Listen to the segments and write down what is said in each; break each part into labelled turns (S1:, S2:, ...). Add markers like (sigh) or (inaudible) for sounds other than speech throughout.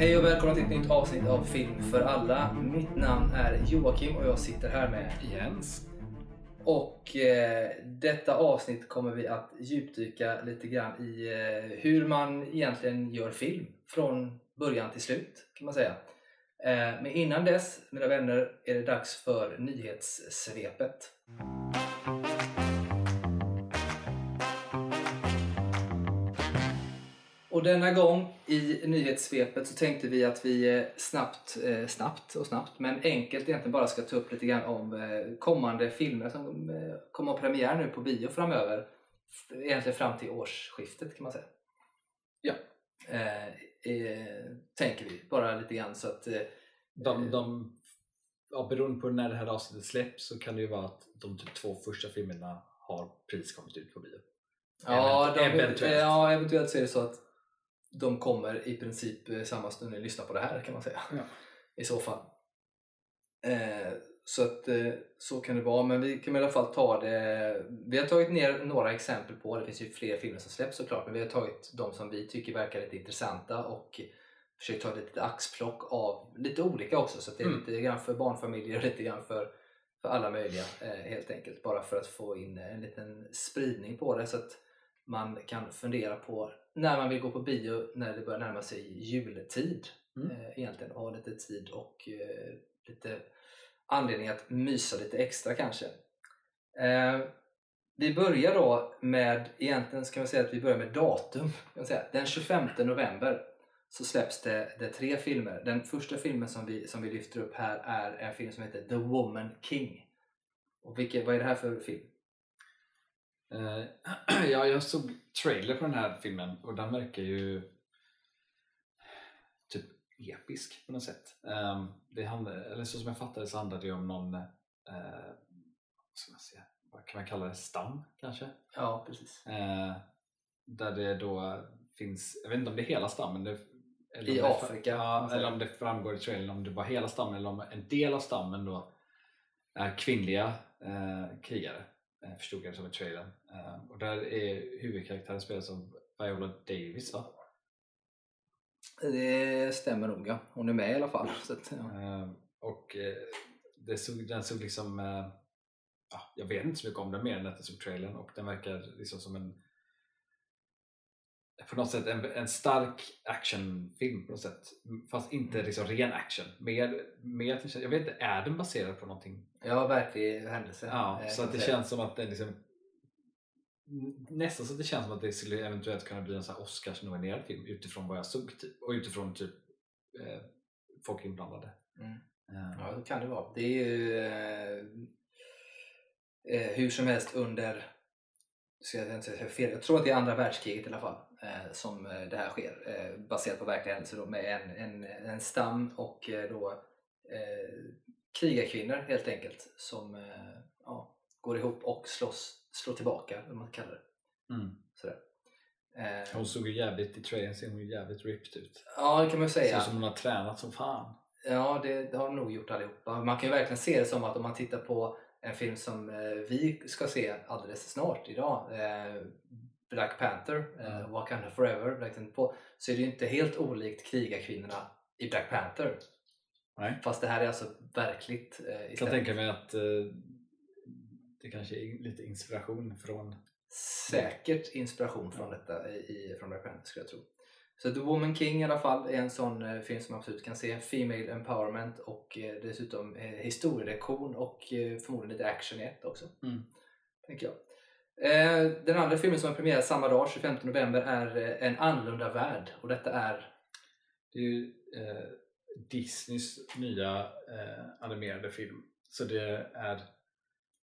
S1: Hej och välkomna till ett nytt avsnitt av Film för alla. Mitt namn är Joakim och jag sitter här med
S2: Jens.
S1: Och eh, detta avsnitt kommer vi att djupdyka lite grann i eh, hur man egentligen gör film från början till slut kan man säga. Eh, men innan dess, mina vänner, är det dags för nyhetssvepet. Och denna gång i nyhetssvepet så tänkte vi att vi eh, snabbt, eh, snabbt och snabbt, men enkelt egentligen bara ska ta upp lite grann om eh, kommande filmer som kommer ha premiär nu på bio framöver. Egentligen fram till årsskiftet kan man säga.
S2: Ja.
S1: Eh, eh, tänker vi, bara lite grann så att eh,
S2: De, de, ja, beroende på när det här avsnittet släpps så kan det ju vara att de typ två första filmerna har precis kommit ut på bio.
S1: Ja,
S2: Event-
S1: de,
S2: eventuellt.
S1: ja, eventuellt så är det så att de kommer i princip eh, samma stund ni lyssnar på det här kan man säga.
S2: Ja.
S1: I så fall. Eh, så att eh, så kan det vara, men vi kan i alla fall ta det. Vi har tagit ner några exempel på, det finns ju fler filmer som släpps såklart, men vi har tagit de som vi tycker verkar lite intressanta och försökt ta lite axplock av lite olika också, så det är
S2: Mm.
S1: lite grann för barnfamiljer och lite grann för, för alla möjliga eh, helt enkelt. Bara för att få in en liten spridning på det så att man kan fundera på när man vill gå på bio när det börjar närma sig jultid
S2: Mm.
S1: eh, egentligen och ha lite tid och eh, lite anledning att mysa lite extra kanske. Eh, vi börjar då med, egentligen ska man säga att vi börjar med datum. Kan man säga. Den 25 november så släpps det, det tre filmer. Den första filmen som vi, som vi lyfter upp här är en film som heter The Woman King. Och vilket, vad är det här för film?
S2: Eh, (clears throat) ja, jag såg trailer på den här filmen och den verkar ju typ episk på något sätt. Ehm, det handlar, eller så som jag fattade så handlar det om någon, eh, vad ska man säga, vad kan man kalla det, stam kanske?
S1: Ja, precis.
S2: Eh, där det då finns, jag vet inte om det är hela stammen det, eller
S1: I Afrika,
S2: ja, eller om det framgår i trailern om det var hela stammen eller om en del av stammen då är kvinnliga eh, krigare förstod jag det som i trailern eh, och där är huvudkaraktären spelas av Viola Davis va?
S1: Det stämmer nog ja. Hon är med i alla fall. (laughs) Så att, ja.
S2: Eh, och eh, det såg, den såg liksom eh, ja, jag vet inte så mycket om den mer än att jag såg trailern och den verkar liksom som en på något sätt en, en stark actionfilm på något sätt fast inte
S1: Mm.
S2: liksom ren action mer, mer jag vet inte, är den baserad på någonting?
S1: Ja, verklig händelse.
S2: Ja,
S1: eh,
S2: så att det känns som att den liksom nästan så att det känns som att det skulle eventuellt kunna bli en här Oscars-nominerad film utifrån vad jag såg typ, och utifrån typ eh, folk inblandade
S1: Mm.
S2: Eh,
S1: Ja, det kan det vara. Det är ju eh, eh, hur som helst under, ska jag inte säga fel, jag tror att det är andra världskriget i alla fall eh, som det här sker baserat på verkliga händelser med en, en, en stam och då krigarkvinnor helt enkelt som eh, ja, går ihop och slåss, slår tillbaka, om man kallar det.
S2: mm.
S1: Sådär. Eh,
S2: Hon såg ju jävligt, i trailern ser hon ju jävligt ripped ut.
S1: ja, det kan man ju
S2: Ser
S1: säga.
S2: ut som hon har tränat som fan.
S1: Ja, det, det har de nog gjort allihopa. Man kan ju verkligen se det som att om man tittar på en film som eh, vi ska se alldeles snart idag, Black Panther,
S2: Mm.
S1: Wakanda Forever, Black Panther på, så är det ju inte helt olikt krigarkvinnorna i Black Panther.
S2: Nej.
S1: Fast det här är alltså verkligt eh,
S2: Jag kan tänka mig att eh, det kanske är lite inspiration från
S1: Säkert inspiration från detta i, från Panther skulle jag tro. Så The Woman King i alla fall är en sån eh, film som man absolut kan se. Female empowerment och eh, dessutom eh, historielektion och eh, förmodligen lite action i ett också.
S2: Mm.
S1: Tänker jag. Eh, den andra filmen som har premiär samma dag, 25 november, är eh, En annorlunda värld. Och detta är...
S2: Det är ju eh, Disneys nya eh, animerade film. Så det är,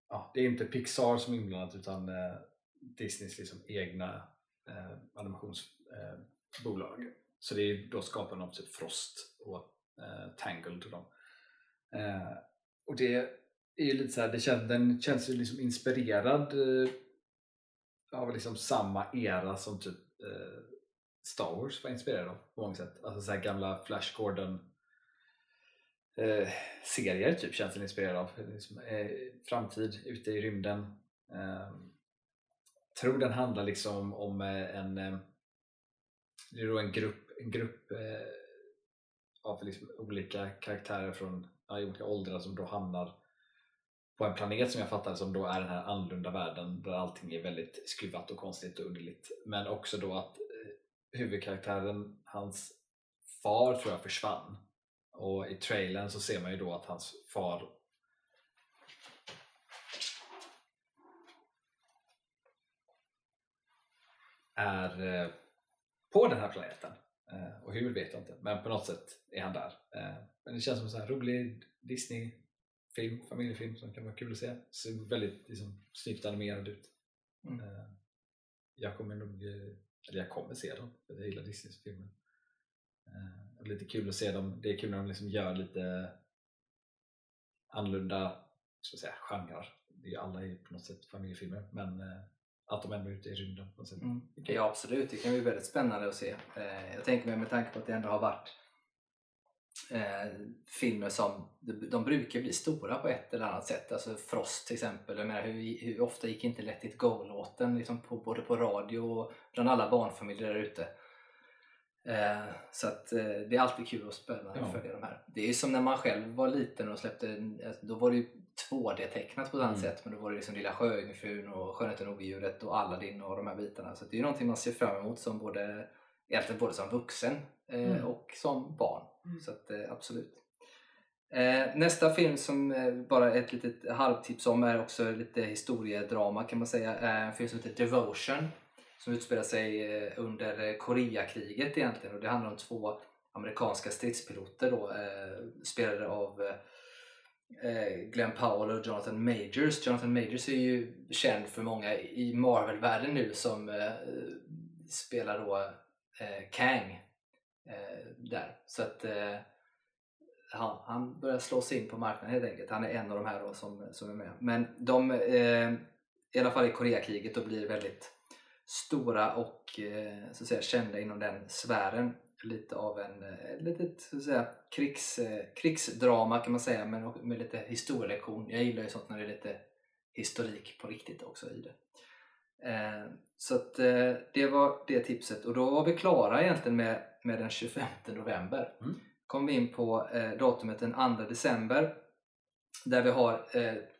S2: ja, det är inte Pixar som är inblandat utan eh, Disneys liksom egna eh, animationsbolag. Eh, så det är då skaparna av typ Frost och eh, Tangled och dem. Eh, och det är ju lite så här, det känns, den känns ju liksom inspirerad eh, av liksom samma era som typ eh, Star Wars var inspirerad av på många sätt. Alltså så här gamla Flash Gordon eh, serier typ känns den inspirerad av. Liksom, eh, framtid ute i rymden. Eh, tror den handlar liksom om eh, en eh, det är då en grupp, en grupp eh, av liksom olika karaktärer från ja, olika åldrar som då hamnar på en planet som jag fattar som då är den här annorlunda världen där allting är väldigt skruvat och konstigt och underligt. Men också då att eh, huvudkaraktären, hans far tror jag försvann. Och i trailern så ser man ju då att hans far är eh, på den här planeten. Eh, och hur vet jag inte, men på något sätt är han där. Eh, men det känns som en sån här rolig Disney-film, familjefilm som kan vara kul att se. Ser väldigt liksom, snyggt animerad ut.
S1: Mm.
S2: Jag kommer nog, eller jag kommer se dem, för jag gillar Disneys filmer. Och lite kul att se dem, det är kul när de liksom gör lite annorlunda ska jag säga, genrer. Det är alla är på något sätt familjefilmer, men eh, att de ändå är ute i rymden på något sätt.
S1: Mm. Ja absolut, det kan bli väldigt spännande att se. Eh, jag tänker mig med tanke på att det ändå har varit eh, filmer som de, de brukar bli stora på ett eller annat sätt. Alltså Frost till exempel. Jag menar, hur, hur ofta gick inte Let it go-låten liksom på, både på radio och bland alla barnfamiljer där ute. Eh, så att eh, det är alltid kul och spännande
S2: Ja.
S1: att följa de här. Det är ju som när man själv var liten och släppte, alltså, då var det ju 2D-tecknat på ett annat
S2: Mm.
S1: sätt men då var det liksom Lilla Sjöjungfrun och Skönheten och odjuret och Aladdin och de här bitarna. Så det är ju någonting man ser fram emot som både, egentligen både som vuxen eh,
S2: Mm.
S1: och som barn.
S2: Mm.
S1: Så att, absolut. Nästa film som bara ett litet halvtips om är också lite historiedrama kan man säga. En film som heter Devotion som utspelar sig eh, under eh, Koreakriget egentligen och det handlar om två amerikanska stridspiloter då, eh, spelade av eh, eh, Glenn Powell och Jonathan Majors. Jonathan Majors är ju känd för många i Marvel-världen nu som eh, spelar då eh, Kang eh, där. Så att eh, han, han börjar slå sig in på marknaden helt enkelt. Han är en av de här då som, som är med. Men de, eh, i alla fall i Koreakriget, då blir väldigt stora och eh, så att säga, kända inom den sfären. Lite av en eh, litet så att säga, krigs, eh, krigsdrama kan man säga, men med lite historielektion. Jag gillar ju sånt när det är lite historik på riktigt också i det. Så att, det var det tipset och då var vi klara egentligen med, med den 25 november.
S2: Mm.
S1: kom vi in på datumet den 2 december där vi har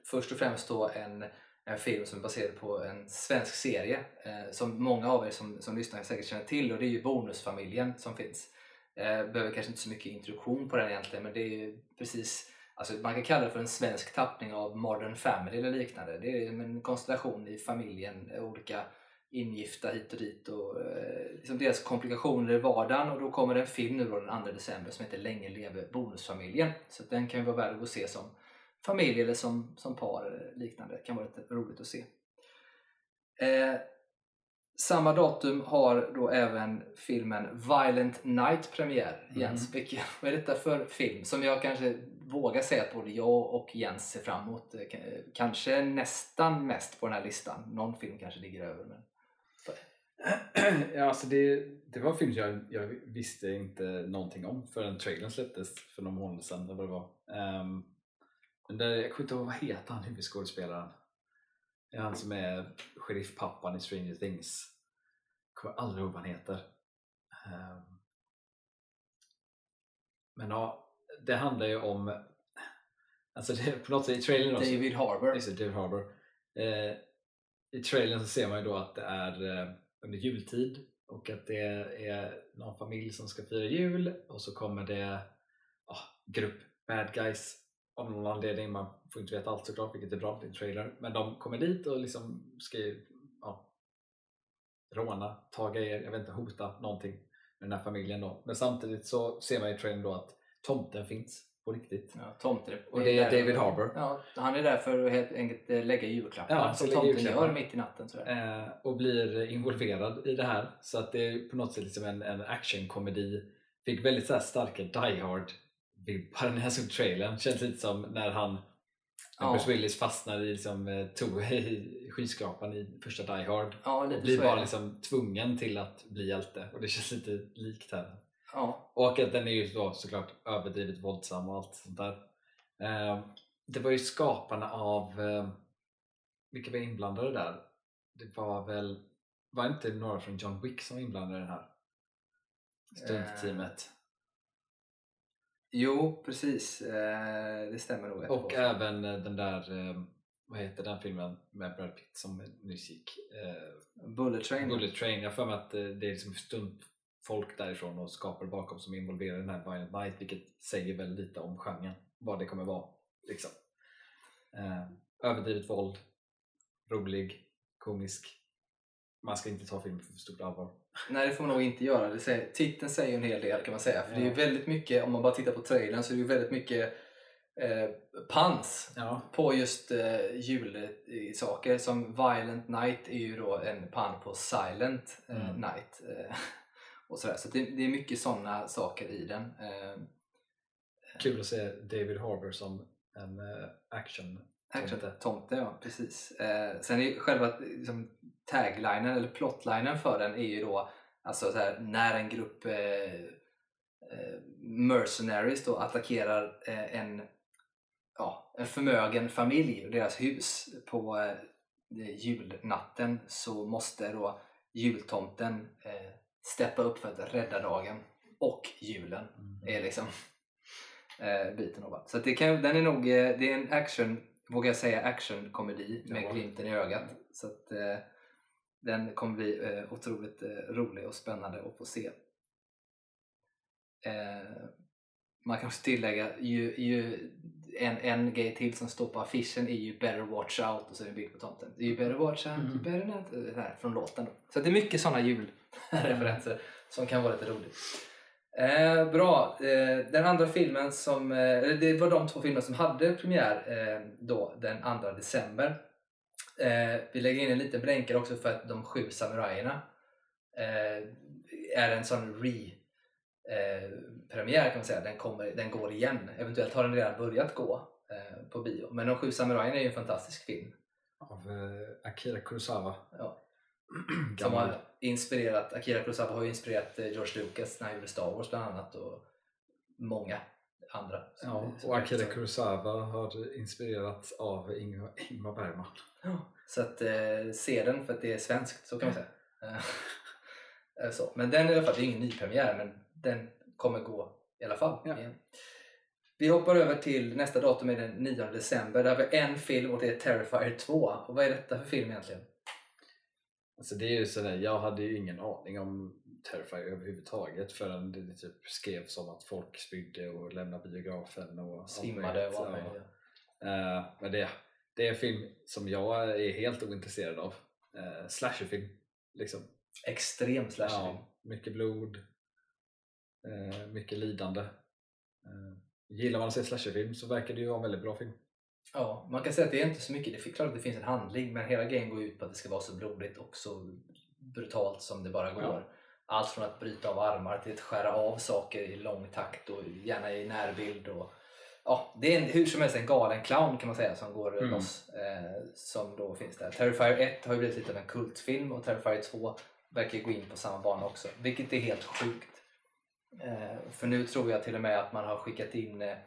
S1: först och främst då en, en film som är baserad på en svensk serie eh, som många av er som, som lyssnar säkert känner till och det är ju Bonusfamiljen som finns. Eh, behöver kanske inte så mycket introduktion på den egentligen men det är ju precis Alltså man kan kalla det för en svensk tappning av Modern Family eller liknande. Det är en konstellation i familjen, olika ingifta hit och dit och eh, liksom deras komplikationer i vardagen och då kommer det en film nu då den 2 december som heter Länge leve bonusfamiljen. Så den kan ju vara värd att gå och se som familj eller som, som par eller liknande. Det kan vara lite roligt att se. Eh, samma datum har då även filmen Violent Night premiär.
S2: Mhm.
S1: Jens, vilken, vad är detta för film som jag kanske vågar säga att både jag och Jens ser fram emot? Eh, Kanske nästan mest på den här listan. Någon film kanske ligger över. Men...
S2: ja, alltså det, det var en film jag, jag visste inte någonting om förrän trailern släpptes för några månader sedan. Eller vad det var. Ehm, men där, jag kommer inte ihåg vad heter han huvudskådespelaren? Det är han som är sheriffpappan i Stranger Things. Jag kommer aldrig ihåg vad han heter. Ehm, men ja, det handlar ju om Alltså det, på något sätt i trailern också,
S1: David Harbour.
S2: Just det, David Harbour. Eh, I trailern så ser man ju då att det är eh, under jultid och att det är någon familj som ska fira jul och så kommer det ah, grupp bad guys av någon anledning. Man får inte veta allt såklart, vilket är bra, det är en trailer. Men de kommer dit och liksom ska ja, råna, ta grejer, jag vet inte, hota någonting med den här familjen då. Men samtidigt så ser man i trailern då att tomten finns på riktigt.
S1: Ja, tomten.
S2: Och det är David Harbour.
S1: Ja, han är där för att helt enkelt eh, lägga julklappar
S2: Ja,
S1: som tomten
S2: julklappar.
S1: gör mitt i natten. Så där.
S2: eh, och blir involverad i det här. Så att det är på något sätt liksom en, en actionkomedi. Fick väldigt så här starka Die Hard vibbar när jag såg trailern. Känns lite som när han
S1: Ja.
S2: Bruce Willis fastnar i, liksom, eh, to, (laughs) i skyskrapan i första Die Hard.
S1: Ja,
S2: blir bara
S1: det.
S2: liksom tvungen till att bli hjälte. Och det känns lite likt här.
S1: Ja,
S2: Och att den är ju då såklart överdrivet våldsam och allt sånt där. Eh, det var ju skaparna av, eh, vilka var inblandade där? Det var väl, var inte några från John Wick som var inblandade i den här? Stuntteamet.
S1: Jo, precis. Eh, det stämmer nog.
S2: Och även eh, den där, eh, vad heter den filmen med Brad Pitt som nyss gick?
S1: Bullet Train.
S2: Bullet Train. Jag har för mig att det är liksom stund folk därifrån och skapare bakom som är involverade i den här Violent Night vilket säger väl lite om genren, vad det kommer vara. Liksom. Överdrivet våld, rolig, komisk. Man ska inte ta filmen för stort allvar.
S1: Nej, det får man nog inte göra. Det säger, titeln säger en hel del kan man säga. För det är ju
S2: Ja.
S1: väldigt mycket, om man bara tittar på trailern, så är det ju väldigt mycket eh, pans
S2: Ja.
S1: på just eh, julsaker. Som Violent Night är ju då en pan på Silent eh,
S2: Mm.
S1: Night. Eh, och sådär. Så det, det är mycket sådana saker i den. Eh,
S2: Kul att se David Harbour som en eh, action
S1: Action
S2: Tomte.
S1: Ja precis. Eh, sen är själva liksom, taglinen eller plotlinen för den är ju då alltså så här, när en grupp eh, eh, mercenaries då attackerar eh, en, ja, en förmögen familj och deras hus på eh, julnatten så måste då jultomten eh, steppa upp för att rädda dagen och julen är liksom eh, biten av. Så det kan, den är nog, eh, det är en action, vågar jag säga, actionkomedi med
S2: Ja.
S1: glimten i ögat. Så att eh, den kommer bli eh, otroligt eh, rolig och spännande att få se. Eh, man kan också tillägga, ju, ju, en, en grej till som står på affischen är ju Better Watch Out och så är det en bild på tomten. Ju Better Watch Out,
S2: Mm.
S1: better not, eh, här, från låten. Då. Så det är mycket sådana julreferenser som kan vara lite roligt. Eh, bra. Eh, den andra filmen som, eh, det var de två filmer som hade premiär eh, då den 2 december. Eh, vi lägger in en liten blänkare också för att De sju samurajerna eh, är en sån re eh, premiär kan man säga. Den, kommer, den går igen. Eventuellt har den redan börjat gå på bio. Men De sju samurajerna är ju en fantastisk film.
S2: av Akira Kurosawa.
S1: Ja. (clears throat) Som har inspirerat, Akira Kurosawa har ju inspirerat eh, George Lucas när han gjorde Star Wars bland annat och många andra.
S2: Ja, och Akira Kurosawa har inspirerats av Ingmar, Ingmar Bergman.
S1: Ja, Så att eh, se den för att det är svenskt, så kan man säga. Eh, (laughs) så. Men den i alla fall, det är ingen nypremiär men den kommer gå i alla fall.
S2: Ja.
S1: Vi hoppar över till nästa datum är den 9 december. Där har vi en film och det är Terrifier 2. Och vad är detta för film egentligen?
S2: Alltså det är ju sådär, jag hade ju ingen aning om Terrifier överhuvudtaget förrän det typ skrevs om att folk spydde och lämnade biografen och
S1: Svimmade och
S2: möjligt. Eh, Men det, det är en film som jag är helt ointresserad av. Uh, slasherfilm. Liksom.
S1: Extrem slasherfilm.
S2: Ja, mycket blod, eh, mycket lidande. Eh, gillar man att se slasherfilm så verkar det ju vara en väldigt bra film.
S1: Ja, man kan säga att det är inte så mycket. Det är klart att det finns en handling men hela grejen går ut på att det ska vara så blodigt och så brutalt som det bara går.
S2: Ja.
S1: Allt från att bryta av armar till att skära av saker i lång takt och gärna i närbild. Och, ja, det är en, hur som helst en galen clown kan man säga som går
S2: Mm.
S1: loss. Eh, som då finns där. Terrifier 1 har ju blivit lite av en kultfilm och Terrifier 2 verkar gå in på samma bana också. Vilket är helt sjukt. Eh, för nu tror jag till och med att man har skickat in eh,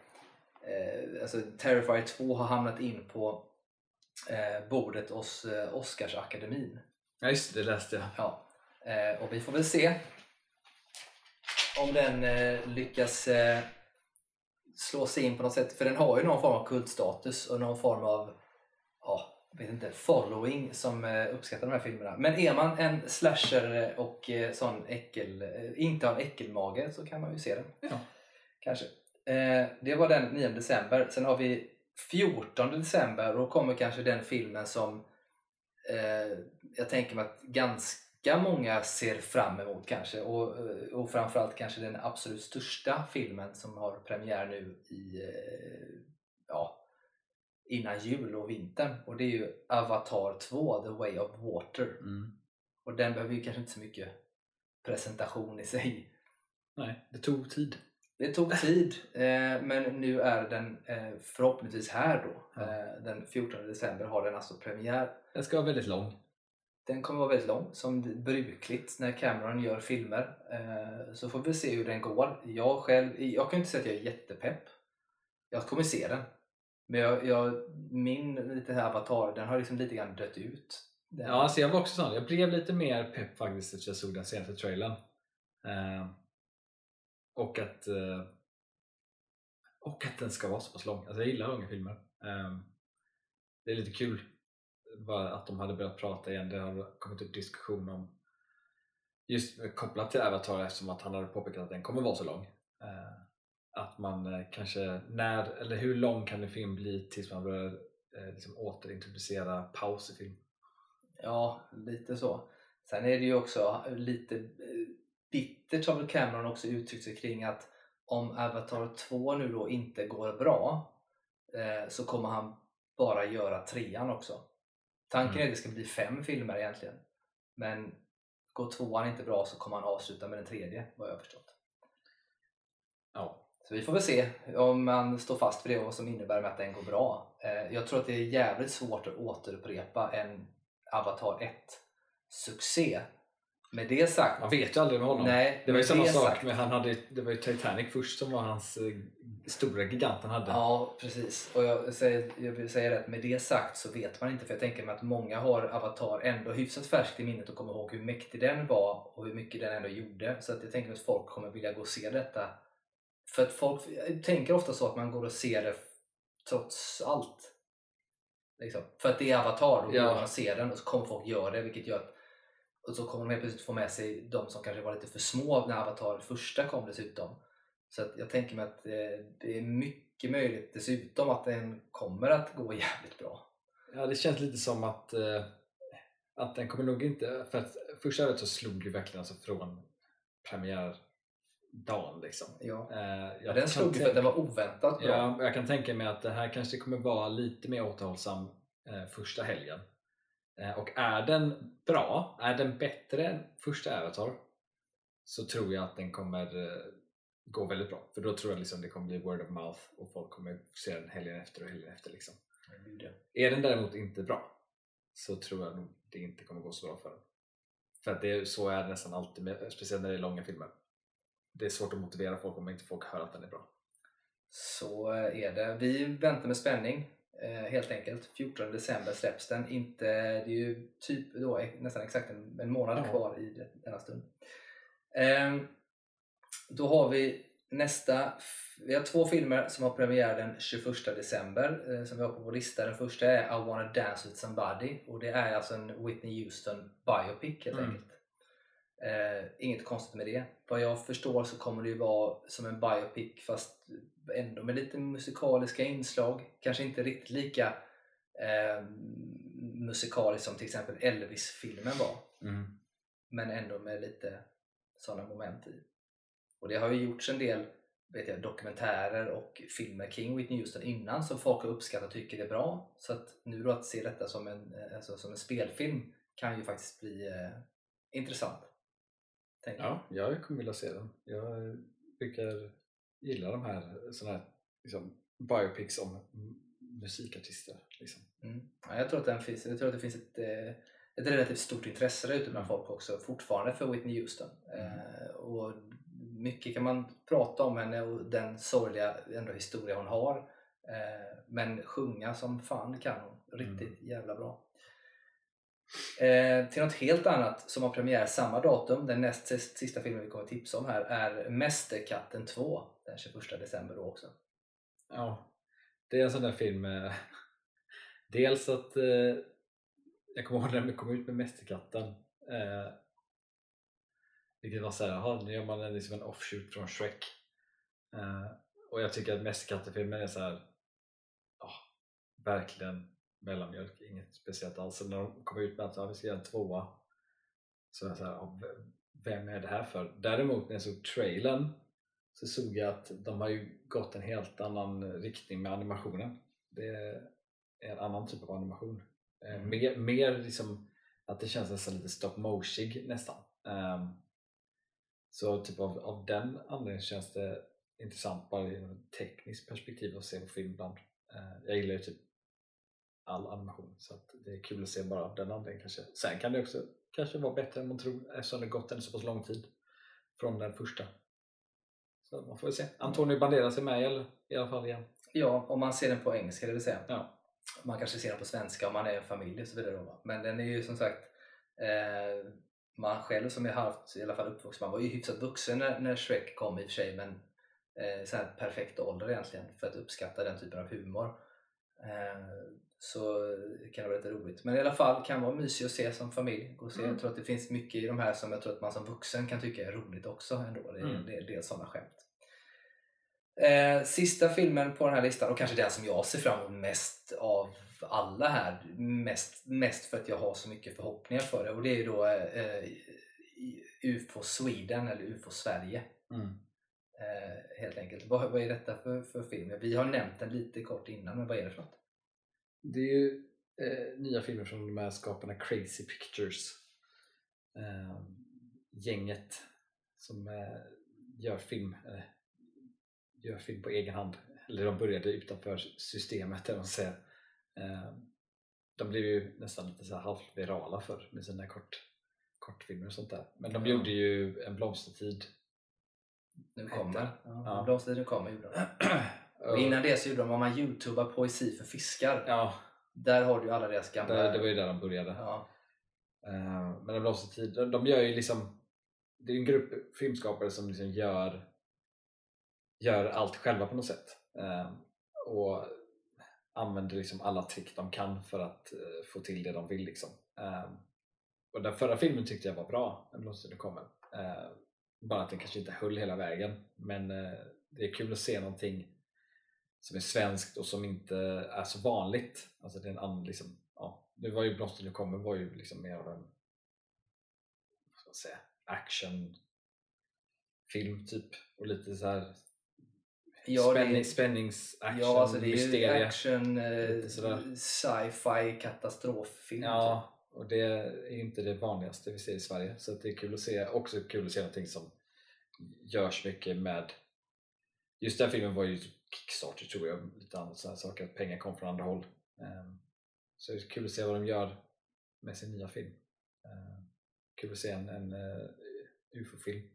S1: eh, alltså Terrifier 2 har hamnat in på eh, bordet hos eh, Oscarsakademin.
S2: Ja just det, det läste jag.
S1: Ja. Eh, och vi får väl se om den eh, lyckas eh, slå sig in på något sätt. För den har ju någon form av kultstatus och någon form av ja, vet inte, following som eh, uppskattar de här filmerna. Men är man en slasher och sån äckel, inte har en äckelmage så kan man ju se den.
S2: Ja.
S1: Kanske. Eh, det var den 9 december. Sen har vi 14 december och då kommer kanske den filmen som eh, jag tänker mig att ganska många ser fram emot kanske. Och, eh, och framförallt kanske den absolut största filmen som har premiär nu i eh, ja, innan jul och vintern. Och det är ju Avatar 2, The Way of Water.
S2: Mm.
S1: Och den behöver ju kanske inte så mycket presentation i sig.
S2: Nej, det tog tid.
S1: Det tog tid, eh, men nu är den eh, förhoppningsvis här då. Eh, den 14 december har den alltså premiär.
S2: Den ska vara väldigt lång.
S1: Den kommer vara väldigt lång, som brukligt när Cameron gör filmer. Så får vi se hur den går. Jag själv, jag kan inte säga att jag är jättepepp. Jag kommer se den. Men jag, jag, min lite här avatar, den har liksom lite grann dött ut. Den,
S2: Ja, alltså jag var också sån. Jag blev lite mer pepp faktiskt efter jag såg den senaste trailern. Och att eh, och att den ska vara så pass lång. Alltså jag gillar långa filmer. Ehm, det är lite kul bara att de hade börjat prata igen. Det har kommit upp diskussion om just kopplat till Avatar eftersom att han hade påpekat att den kommer vara så lång. Ehm, att man eh, kanske, när, eller hur lång kan en film bli tills man börjar eh, liksom återintroducera paus i film?
S1: Ja, lite så. Sen är det ju också lite bittert har väl Cameron också uttryckt sig kring att om Avatar 2 nu då inte går bra eh, så kommer han bara göra trean också. Tanken
S2: Mm.
S1: är att det ska bli fem filmer egentligen. Men går tvåan inte bra så kommer han avsluta med den tredje, vad jag har förstått.
S2: Ja,
S1: Så vi får väl se om man står fast vid det och vad som innebär med att den går bra. Eh, Jag tror att det är jävligt svårt att återupprepa en Avatar 1 succé. Med det sagt,
S2: man vet ju aldrig med honom.
S1: nej,
S2: Det var ju samma sak
S1: sagt-
S2: med, han hade, det var ju Titanic först som var hans eh, stora gigant han hade.
S1: Ja, precis. Och jag säger, jag vill säga rätt, med det sagt så vet man inte. För jag tänker mig att många har Avatar ändå hyfsat färskt i minnet och kommer ihåg hur mäktig den var och hur mycket den ändå gjorde. Så att jag tänker mig att folk kommer vilja gå och se detta. För att folk tänker ofta så att man går och ser det trots allt. Liksom. För att det är Avatar, då
S2: Ja.
S1: går man och ser den och så kommer folk göra det. Vilket gör att och så kommer de helt plötsligt få med sig de som kanske var lite för små när Avatar första kom dessutom. Så att jag tänker mig att eh, det är mycket möjligt dessutom att den kommer att gå (laughs) jävligt bra.
S2: Ja, det känns lite som att, eh, att den kommer nog inte... För att första året så slog ju verkligen alltså från premiärdagen liksom.
S1: Ja.
S2: Eh, jag
S1: Ja, den slog ju för att den var oväntat bra.
S2: Ja, jag kan tänka mig att det här kanske kommer vara lite mer återhållsam första helgen. Eh, och är den bra, är den bättre än första Avatar så tror jag att den kommer eh, gå väldigt bra. För då tror jag liksom det kommer bli word of mouth och folk kommer se den helgen efter och helgen efter. Liksom. Är den däremot inte bra så tror jag nog det inte kommer gå så bra för den. För att det, är- så är det nästan alltid, med, speciellt när det är långa filmer. Det är svårt att motivera folk om inte folk hör att den är bra.
S1: Så eh, är det. Vi väntar med spänning helt enkelt. 14 december släpps den. Inte, det är ju typ då, eh, nästan exakt en, en månad
S2: Ja.
S1: kvar i denna stund. Ehm, då har vi nästa. Vi har två filmer som har premiär den 21 december eh, som vi har på vår lista. Den första är I wanna dance with somebody och det är alltså en Whitney Houston biopic helt
S2: Mm.
S1: enkelt. Eh, inget konstigt med det. Vad jag förstår så kommer det ju vara som en biopic fast ändå med lite musikaliska inslag. Kanske inte riktigt lika eh, musikaliskt som till exempel Elvis-filmen var. Men ändå med lite sådana moment i. Och det har ju gjorts en del vet jag, dokumentärer och filmer kring Whitney Houston innan som folk har uppskattat och tycker är bra. Så att nu då att se detta som en, eh, alltså, som en spelfilm kan ju faktiskt bli eh, intressant.
S2: Ja, jag kommer vilja se den. Jag brukar gilla de här, såna här liksom, biopics om musikartister. Liksom.
S1: Mm. Ja, jag, tror att den finns, jag tror att det finns ett, eh, ett relativt stort intresse där ute bland folk också fortfarande för Whitney Houston. Eh, och mycket kan man prata om henne och den sorgliga ändå historia hon har. Eh, men sjunga som fan kan hon. Riktigt jävla bra. Eh, till något helt annat som har premiär samma datum, den näst sista filmen vi kommer att tipsa om här, är Mästerkatten 2 den 21 december då också.
S2: Ja, det är en sån där film eh, (laughs) Dels att eh, jag kommer ihåg när vi kom ut med Mästerkatten eh, vilket var såhär, jaha nu gör man en, liksom en offshoot från Shrek eh, och jag tycker att Mästerkatten-filmen är såhär oh, ja, verkligen mellanmjölk, inget speciellt alls. Så när de kom ut med att ja, vi ska göra en tvåa så jag såhär, ja, v- vem är det här för? Däremot när jag såg trailern så såg jag att de har ju gått en helt annan riktning med animationen. Det är en annan typ av animation. Eh,
S1: Mm.
S2: Mer, mer liksom att det känns nästan lite stop motion nästan. Ehm, så typ av, av den anledningen känns det intressant bara ur ett tekniskt perspektiv att se på film ibland. Eh, jag gillar ju typ all animation så att det är kul att se bara av den anledningen kanske. Sen kan det också kanske vara bättre än man tror eftersom det gått en så pass lång tid från den första. Så man får väl se. Antonio Banderas är med eller, i alla fall igen.
S1: Ja, om man ser den på engelska det vill säga.
S2: Ja.
S1: Man kanske ser den på svenska om man är en familj och så vidare. Då? Men den är ju som sagt, eh, man själv som är halvt i alla fall uppvuxen, man var ju hyfsat vuxen när, när Shrek kom i och för sig men eh, så perfekt ålder egentligen för att uppskatta den typen av humor. Eh, så kan det vara lite roligt. Men i alla fall kan vara mysig att se som familj. Och se.
S2: Mm.
S1: Jag tror att det finns mycket i de här som jag tror att man som vuxen kan tycka är roligt också. Ändå. Det är
S2: Mm.
S1: en del, del sådana skämt. Eh, sista filmen på den här listan och kanske den som jag ser fram emot mest av alla här. Mest, mest för att jag har så mycket förhoppningar för det. Och det är ju då eh, UFO Sweden eller UFO Sverige.
S2: Mm.
S1: Eh, helt enkelt. Vad, vad är detta för, för film? Vi har nämnt den lite kort innan, men vad är det för något?
S2: Det är ju eh, nya filmer från de här skaparna Crazy Pictures. Eh, gänget som eh, gör film eh, gör film på egen hand. Eller de började utanför systemet, eller man säger. Eh, de blev ju nästan lite så här halvvirala för med sina kort, kortfilmer och sånt där. Men de
S1: Ja.
S2: gjorde ju En blomstertid.
S1: Nu kommer. Ja,
S2: Ja.
S1: Blomstertiden kommer gjorde de. (clears throat) Och innan det så gjorde de, om man youtubar poesi för fiskar.
S2: Ja,
S1: Där har du ju alla deras gamla...
S2: det, det var ju där de började.
S1: ja,
S2: Eh, men En blomstertid, de, de gör ju liksom Det är en grupp filmskapare som liksom gör Gör allt själva på något sätt Eh, Och använder liksom alla trick de kan för att eh, få till det de vill liksom. Och den förra filmen tyckte jag var bra, En blomstertid kommer Bara att den kanske inte höll hela vägen men eh, det är kul att se någonting som är svenskt och som inte är så vanligt. Alltså det är en annan, liksom, ja, nu var ju Blomster nu kommer var ju liksom mer av en vad ska man säga, actionfilm typ och lite så här
S1: Ja, det är-
S2: spänning, spännings, action,
S1: ja alltså det är ju
S2: mysterie.
S1: action, eh, sci-fi, katastroffilm. typ.
S2: Ja, och det är inte det vanligaste vi ser i Sverige så det är kul att se, också kul att se någonting som görs mycket med just den filmen var ju Kickstarter tror jag, lite annat sådana saker, att pengar kom från andra håll Ehm, så det är kul att se vad de gör med sin nya film Ehm, kul att se en, en eh, UFO-film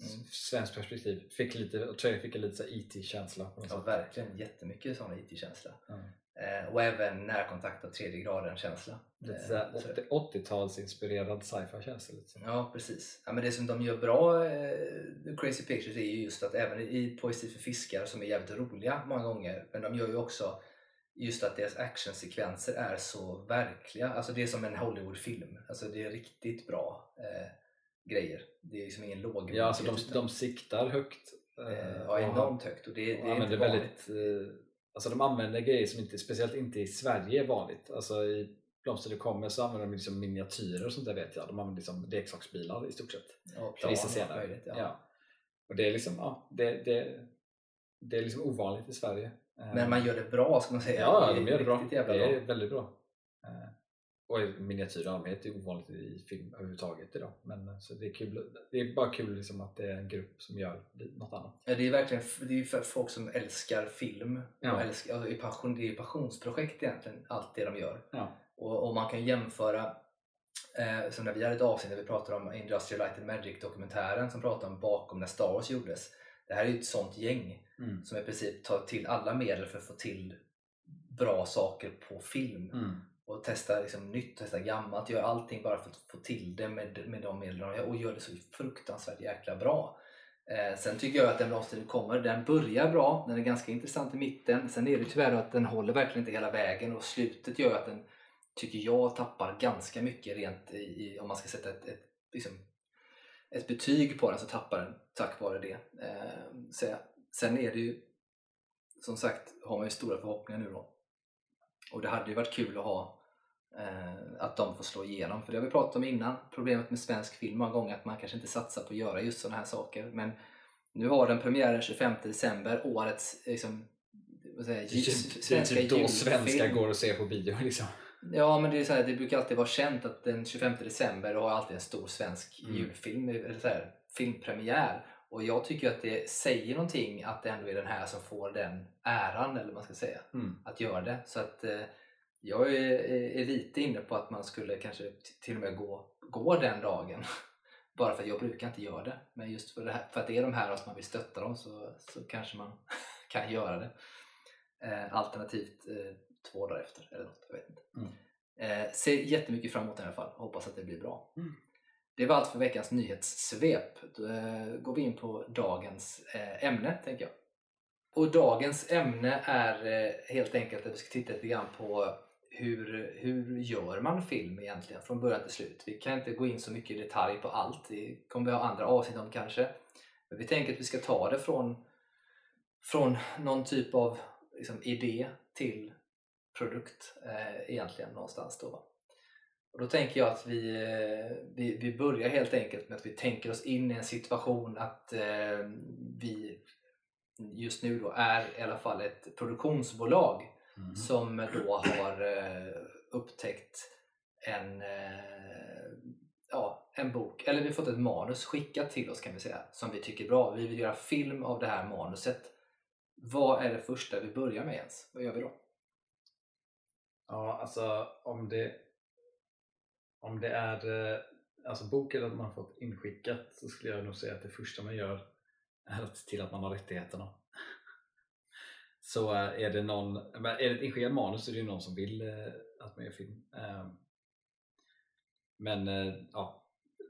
S1: Mm.
S2: Svenskt perspektiv, fick lite, fick en lite IT-känsla något
S1: Ja, verkligen. Jättemycket sån IT-känsla.
S2: Ja.
S1: Eh, och även närkontakt av tredje.
S2: Lite
S1: Eh,
S2: här
S1: så-
S2: 80 80-talsinspirerad sci-fi känsla lite så.
S1: Ja, precis. Ja, men det som de gör bra, eh, Crazy Pictures, är ju just att även i Poesi för fiskar, som är jävligt roliga många gånger, men de gör ju också just att deras actionsekvenser är så verkliga. Alltså det är som en Hollywoodfilm. Alltså det är riktigt bra eh, grejer. Det är liksom ingen låg
S2: Ja, alltså de, de siktar högt. eh,
S1: eh,
S2: och
S1: ja, enormt högt och det, det
S2: och
S1: är inte
S2: använder väldigt, eh, alltså de använder grejer som inte, speciellt inte i Sverige är vanligt. Alltså i Blomster det kommer så använder de liksom miniatyrer och sånt där vet jag. De använder liksom leksaksbilar i stort sett. För vissa
S1: och
S2: scener.
S1: möjligt, ja.
S2: Ja. Och det är liksom, ja, det, det, det är liksom ovanligt i Sverige. Eh,
S1: Men man gör det bra ska man säga.
S2: Ja, de gör det bra. Det är
S1: bra.
S2: väldigt bra. Och miniatyr i allmänhet är ovanligt i film överhuvudtaget idag. Men eh, så det är kul. Det är bara kul liksom att det är en grupp som gör något annat.
S1: Ja, det är verkligen det är för folk som älskar film.
S2: Ja.
S1: Och älskar, alltså, det är passion, det är passionsprojekt egentligen, allt det de gör.
S2: Ja.
S1: Och, och man kan jämföra, eh, som när vi hade ett avsnitt där vi pratade om Industrial Light and Magic dokumentären som pratade om bakom när Star Wars gjordes. Det här är ju ett sånt gäng
S2: Mm.
S1: som i princip tar till alla medel för att få till bra saker på film.
S2: Mm.
S1: Och testa liksom nytt, testa gammalt, gör allting bara för att få till det med, med de medel de och gör det så fruktansvärt jäkla bra. Eh, sen tycker jag att Den blomstern kommer, den börjar bra, den är ganska intressant i mitten. Sen är det tyvärr att den håller verkligen inte hela vägen och slutet gör att den, tycker jag, tappar ganska mycket rent i, i om man ska sätta ett, ett, liksom, ett betyg på den så tappar den tack vare det. Eh, så, sen är det ju, som sagt, har man ju stora förhoppningar nu då. Och det hade ju varit kul att ha att de får slå igenom. För det har vi pratat om innan. Problemet med svensk film många gånger att man kanske inte satsar på att göra just sådana här saker. Men nu har den premiär den 25 december, årets liksom, vad säger, jag,
S2: Det är, är typ då svenskar går och ser på bio liksom.
S1: Ja, men det, är så här, det brukar alltid vara känt att den 25 december har alltid en stor svensk
S2: Mm.
S1: julfilm, eller så här, filmpremiär. Och jag tycker att det säger någonting att det ändå är den här som får den äran, eller vad man ska säga
S2: Mm.
S1: att göra det. Så att eh, jag är, är lite inne på att man skulle kanske till och med gå, gå den dagen. (laughs) Bara för att jag brukar inte göra det. Men just för, det här, för att det är de här och man vill stötta dem så, så kanske man (laughs) kan göra det. Eh, alternativt eh, två dagar efter eller något. Jag vet inte.
S2: Mm.
S1: Eh, ser jättemycket fram emot det i alla fall. Hoppas att det blir bra.
S2: Mm.
S1: Det var allt för veckans nyhetssvep. Då eh, går vi in på dagens eh, ämne, tänker jag. Och dagens ämne är eh, helt enkelt att vi ska titta lite grann på hur, hur gör man film egentligen från början till slut? Vi kan inte gå in så mycket i detalj på allt, det kommer vi ha andra avsnitt om kanske. Men vi tänker att vi ska ta det från, från någon typ av liksom, idé till produkt eh, egentligen någonstans då. Och då tänker jag att vi, eh, vi, vi börjar helt enkelt med att vi tänker oss in i en situation att eh, vi just nu då är i alla fall ett produktionsbolag
S2: Mm.
S1: som då har eh, upptäckt en, eh, ja, en bok, eller vi har fått ett manus skickat till oss kan vi säga, som vi tycker är bra. Vi vill göra film av det här manuset. Vad är det första vi börjar med ens? Vad gör vi då?
S2: Ja, alltså om det, om det är eh, alltså boken att man fått inskickat så skulle jag nog säga att det första man gör är att se till att man har rättigheterna. Så eh, är det någon, men är det ett inskickat manus så är det någon som vill eh, att man gör film. Eh, Men eh, ja,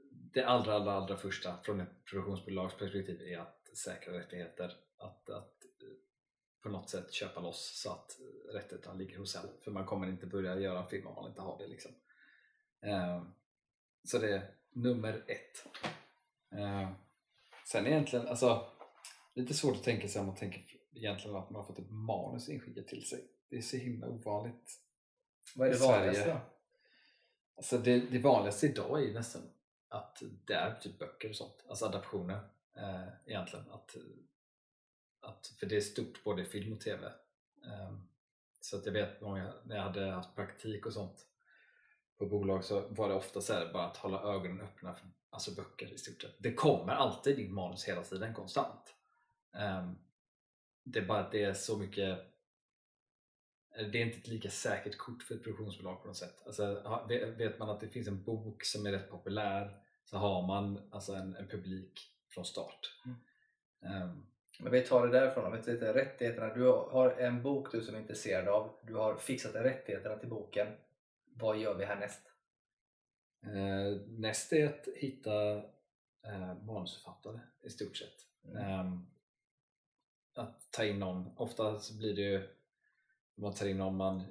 S2: det allra, allra, allra första från ett produktionsbolags perspektiv är att säkra rättigheter. Att, att eh, på något sätt köpa loss så att rättigheterna ligger hos en. För man kommer inte börja göra en film om man inte har det. Liksom. Eh, Så det är nummer ett. Eh, Sen egentligen, alltså lite svårt att tänka sig om man tänker egentligen att man har fått ett manus inskickat till sig. Det är så himla ovanligt.
S1: Vad är det vanligaste?
S2: Alltså det, det vanligaste idag är ju nästan att det är typ böcker och sånt, alltså adaptioner eh, egentligen. Att, att, för det är stort både i film och TV. Eh, så att jag vet många, när jag hade haft praktik och sånt på bolag så var det ofta så här, bara att hålla ögonen öppna för alltså böcker i stort sett. Det kommer alltid in manus hela tiden, konstant. Eh, det är bara att det är så mycket det är inte ett lika säkert kort för ett produktionsbolag på något sätt. Alltså, vet man att det finns en bok som är rätt populär så har man alltså en, en publik från start.
S1: Mm.
S2: Ehm,
S1: Men vi tar det därifrån. Vi tittar rättigheterna. Du har en bok du som är intresserad av. Du har fixat rättigheterna till boken. Vad gör vi härnäst?
S2: eh, näst är att hitta eh, manusförfattare i stort sett.
S1: Mm.
S2: Ehm, att ta in någon, ofta så blir det ju man tar in någon man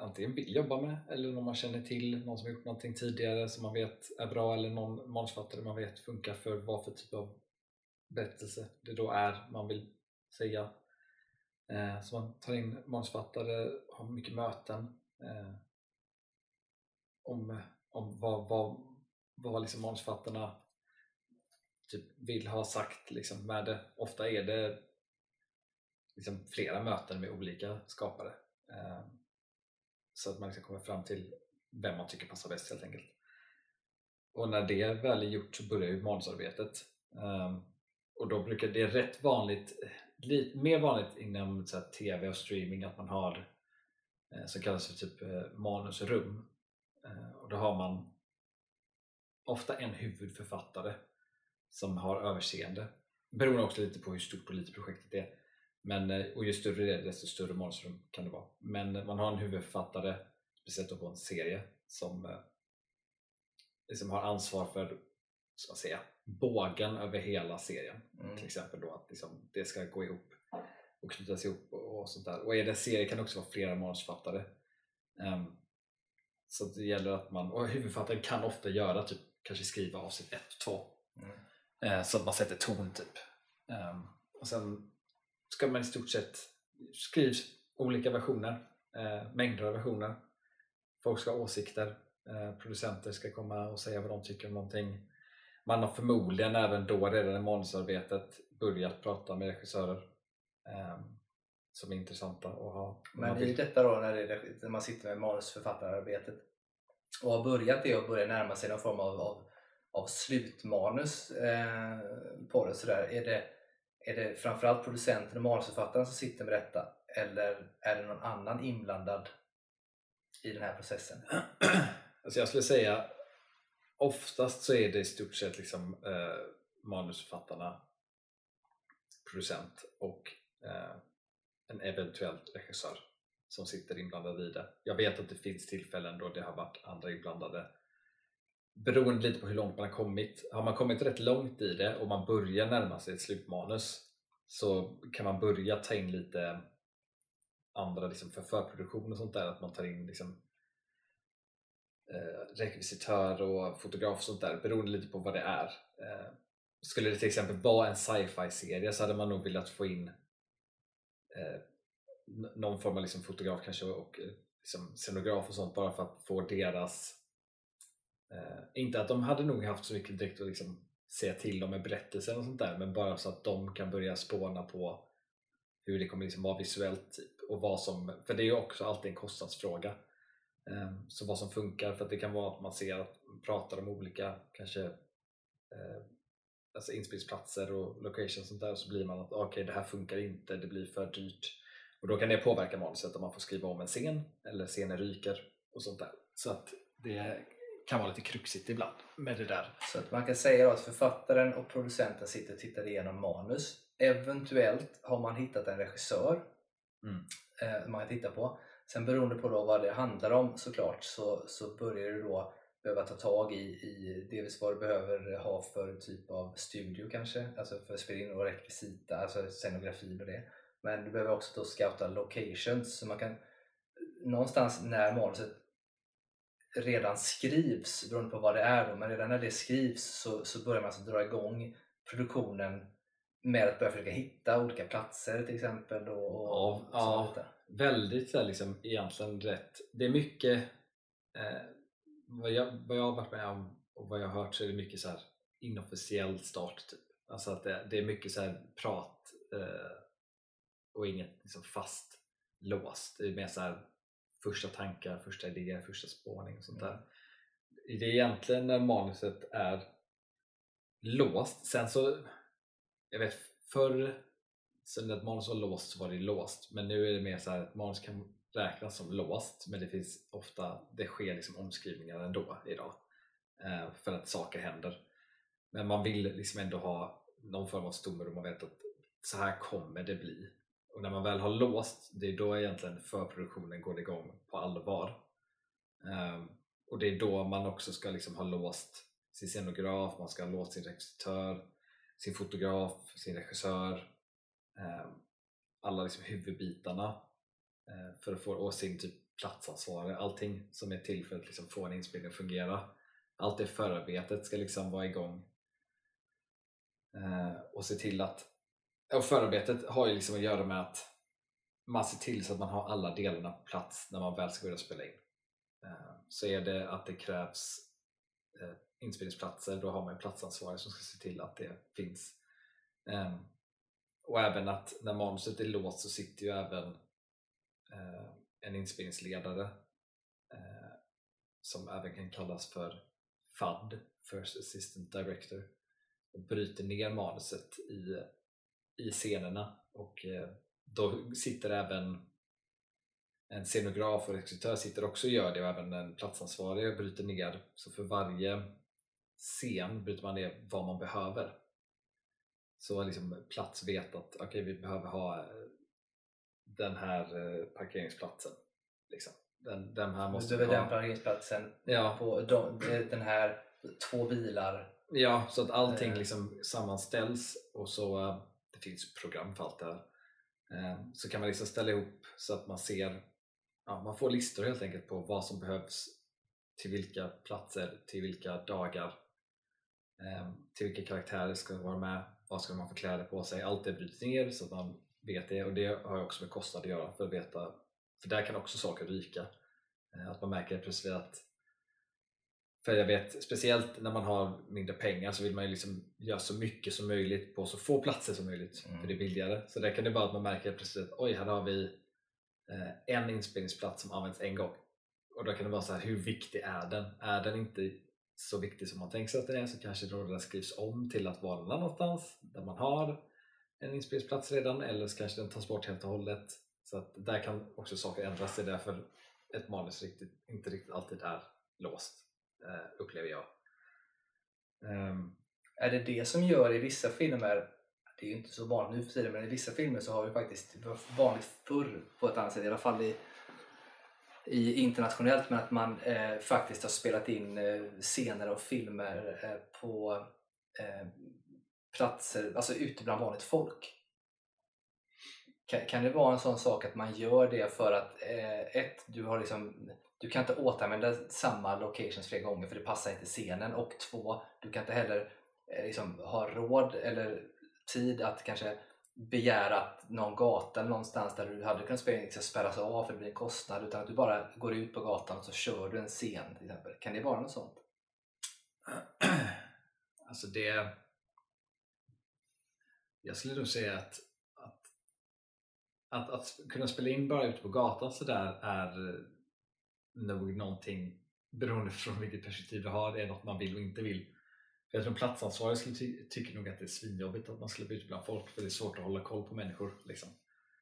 S2: antingen vill jobba med eller någon man känner till, någon som har gjort någonting tidigare som man vet är bra eller någon manusförfattare man vet funkar för vad för typ av berättelse det då är man vill säga. Eh, så man tar in manusförfattare, har mycket möten eh, om, om vad, vad, vad liksom manusförfattarna typ vill ha sagt liksom med det. Ofta är det liksom flera möten med olika skapare. Eh, så att man liksom kommer fram till vem man tycker passar bäst helt enkelt. Och när det väl är gjort så börjar ju manusarbetet. Eh, och då brukar det är rätt vanligt, lite mer vanligt inom så här, TV och streaming att man har eh, som kallas för typ eh, manusrum. Eh, och då har man ofta en huvudförfattare som har överseende. Beroende också lite på hur stort och litet projektet är. Men, eh, och ju större det är desto större manusrum kan det vara. Men man har en huvudförfattare, speciellt på en serie, som eh, liksom har ansvar för ska säga, bågen över hela serien.
S1: Mm.
S2: Till exempel då att liksom, det ska gå ihop och knytas ihop och, och sånt där. Och det en serie kan det också vara flera manusförfattare. Ehm, så det gäller att man, och huvudförfattaren kan ofta göra typ, kanske skriva avsnitt 1 och 2
S1: Mm.
S2: Eh, så att man sätter ton typ. Ehm, och sen ska man i stort sett skrivs olika versioner, eh, mängder av versioner. Folk ska ha åsikter, eh, producenter ska komma och säga vad de tycker om någonting. Man har förmodligen även då redan i manusarbetet börjat prata med regissörer ehm, som är intressanta att ha.
S1: Men i detta då när, det, när man sitter med manusförfattararbetet och har börjat det och börjar närma sig någon form av, av, av slutmanus eh, på det, så där, är det är det framförallt producenten och manusförfattaren som sitter med detta eller är det någon annan inblandad i den här processen? (clears throat)
S2: Alltså jag skulle säga oftast så är det i stort sett liksom, eh, manusförfattarna, producent och eh, en eventuell regissör som sitter inblandad i det. Jag vet att det finns tillfällen då det har varit andra inblandade beroende lite på hur långt man har kommit. Har man kommit rätt långt i det och man börjar närma sig ett slutmanus så kan man börja ta in lite andra liksom för förproduktion och sånt där, att man tar in liksom eh, rekvisitör och fotograf och sånt där beroende lite på vad det är. Eh, skulle det till exempel vara en sci-fi serie så hade man nog velat få in eh, någon form av liksom fotograf kanske och eh, liksom scenograf och sånt bara för att få deras eh, inte att de hade nog haft så mycket direkt att liksom säga till om med berättelsen och sånt där men bara så att de kan börja spåna på hur det kommer liksom vara visuellt typ, och vad som, för det är ju också alltid en kostnadsfråga Eh, så vad som funkar, för att det kan vara att man ser att man pratar om olika kanske eh, alltså inspelningsplatser och locations och sånt där så blir man att ah, okej okay, det här funkar inte, det blir för dyrt och då kan det påverka manuset om man får skriva om en scen eller scenen ryker och sånt där. Så att det kan vara lite kruxigt ibland med det där.
S1: Så att man kan säga att författaren och producenten sitter och tittar igenom manus. Eventuellt har man hittat en regissör mm. eh, man kan titta på Sen beroende på då vad det handlar om såklart så, så börjar du då behöva ta tag i, i dels vad du behöver ha för typ av studio kanske, alltså för att spela in och rekvisita, alltså scenografi och det. Men du behöver också då scouta locations så man kan någonstans när manuset redan skrivs, beroende på vad det är då, men redan när det skrivs så, så börjar man alltså dra igång produktionen med att börja försöka hitta olika platser till exempel. Och, och
S2: ja, ja väldigt så här, liksom, egentligen rätt. Det är mycket eh, vad, jag, vad jag har varit med om och vad jag har hört så är det mycket så här inofficiell start. Typ. Alltså att det, det är mycket så här prat eh, och inget liksom fast låst. Det är mer så här första tankar, första idéer, första spårning och sånt där. Mm. Det är egentligen när manuset är låst. Sen så, jag vet förr så när ett manus var låst så var det låst men nu är det mer så här att manus kan räknas som låst men det finns ofta, det sker liksom omskrivningar ändå idag eh, för att saker händer men man vill liksom ändå ha någon form av stomme och man vet att så här kommer det bli och när man väl har låst, det är då egentligen förproduktionen går igång på allvar um, och det är då man också ska liksom ha låst sin scenograf, man ska ha låst sin regissör, sin fotograf, sin regissör Um, alla liksom huvudbitarna uh, för att få och sin typ platsansvarig, allting som är till för att liksom få en inspelning att fungera. Allt det förarbetet ska liksom vara igång uh, och se till att och förarbetet har ju liksom att göra med att man ser till så att man har alla delarna på plats när man väl ska börja spela in. Eh, så är det att det krävs eh, inspelningsplatser, då har man en platsansvarig som ska se till att det finns. Ehm, och även att när manuset är låst så sitter ju även eh, en inspelningsledare som även kan kallas för FAD, First Assistant Director och bryter ner manuset i, i scenerna och eh, då sitter även en scenograf och regissör sitter också och gör det och även en platsansvarig bryter ner så för varje scen bryter man ner vad man behöver så liksom plats vet att okay, vi behöver ha eh, den här eh, parkeringsplatsen. Liksom. Den, den här måste
S1: vi ha. den parkeringsplatsen ja. på de, den här två bilar.
S2: Ja, så att allting liksom sammanställs och så det finns program för allt eh, det här. Så kan man liksom ställa ihop så att man ser, ja, man får listor helt enkelt på vad som behövs till vilka platser, till vilka dagar, eh, till vilka karaktärer ska vara med vad ska man få kläder på sig? Allt det bryts ner så att man vet det och det har också med kostnad att göra för att veta för där kan också saker ryka eh, att man märker plötsligt att för jag vet, speciellt när man har mindre pengar så vill man ju liksom göra så mycket som möjligt på så få platser som möjligt mm. för det är billigare. Så där kan det vara att man märker plötsligt att oj, här har vi eh, en inspelningsplats som används en gång. Och då kan det vara så här, hur viktig är den? Är den inte så viktig som man tänker sig att den är så kanske den skrivs om till att vara någon annanstans där man har en inspelningsplats redan eller så kanske den tas bort helt och hållet. Så att där kan också saker ändras. Det är därför ett manus riktigt, inte riktigt alltid är låst, Eh, upplever jag.
S1: Um, är det det som gör i vissa filmer, det är ju inte så vanligt nu för tiden, men i vissa filmer så har vi faktiskt, vanligt förr på ett annat sätt, i alla fall i i internationellt men att man eh, faktiskt har spelat in eh, scener och filmer eh, på eh, platser, alltså ute bland vanligt folk. Kan, kan det vara en sån sak att man gör det för att eh, ett, du har liksom du kan inte återanvända samma locations flera gånger för det passar inte scenen och två, du kan inte heller eh, liksom, ha råd eller tid att kanske begära att någon gata någonstans där du hade kunnat spela in ska spärras av för det blir en kostnad utan att du bara går ut på gatan och så kör du en scen till exempel. Kan det vara något sånt? (clears throat)
S2: Alltså det... Jag skulle nog säga att att, att, att kunna spela in bara ute på gatan sådär är nog någonting beroende (laughs) från vilket perspektiv du har, det är något man vill och inte vill. För jag tror platsansvarig skulle ty tycker nog att det är svinjobbigt att man släpper ut bland folk för det är svårt att hålla koll på människor. Liksom.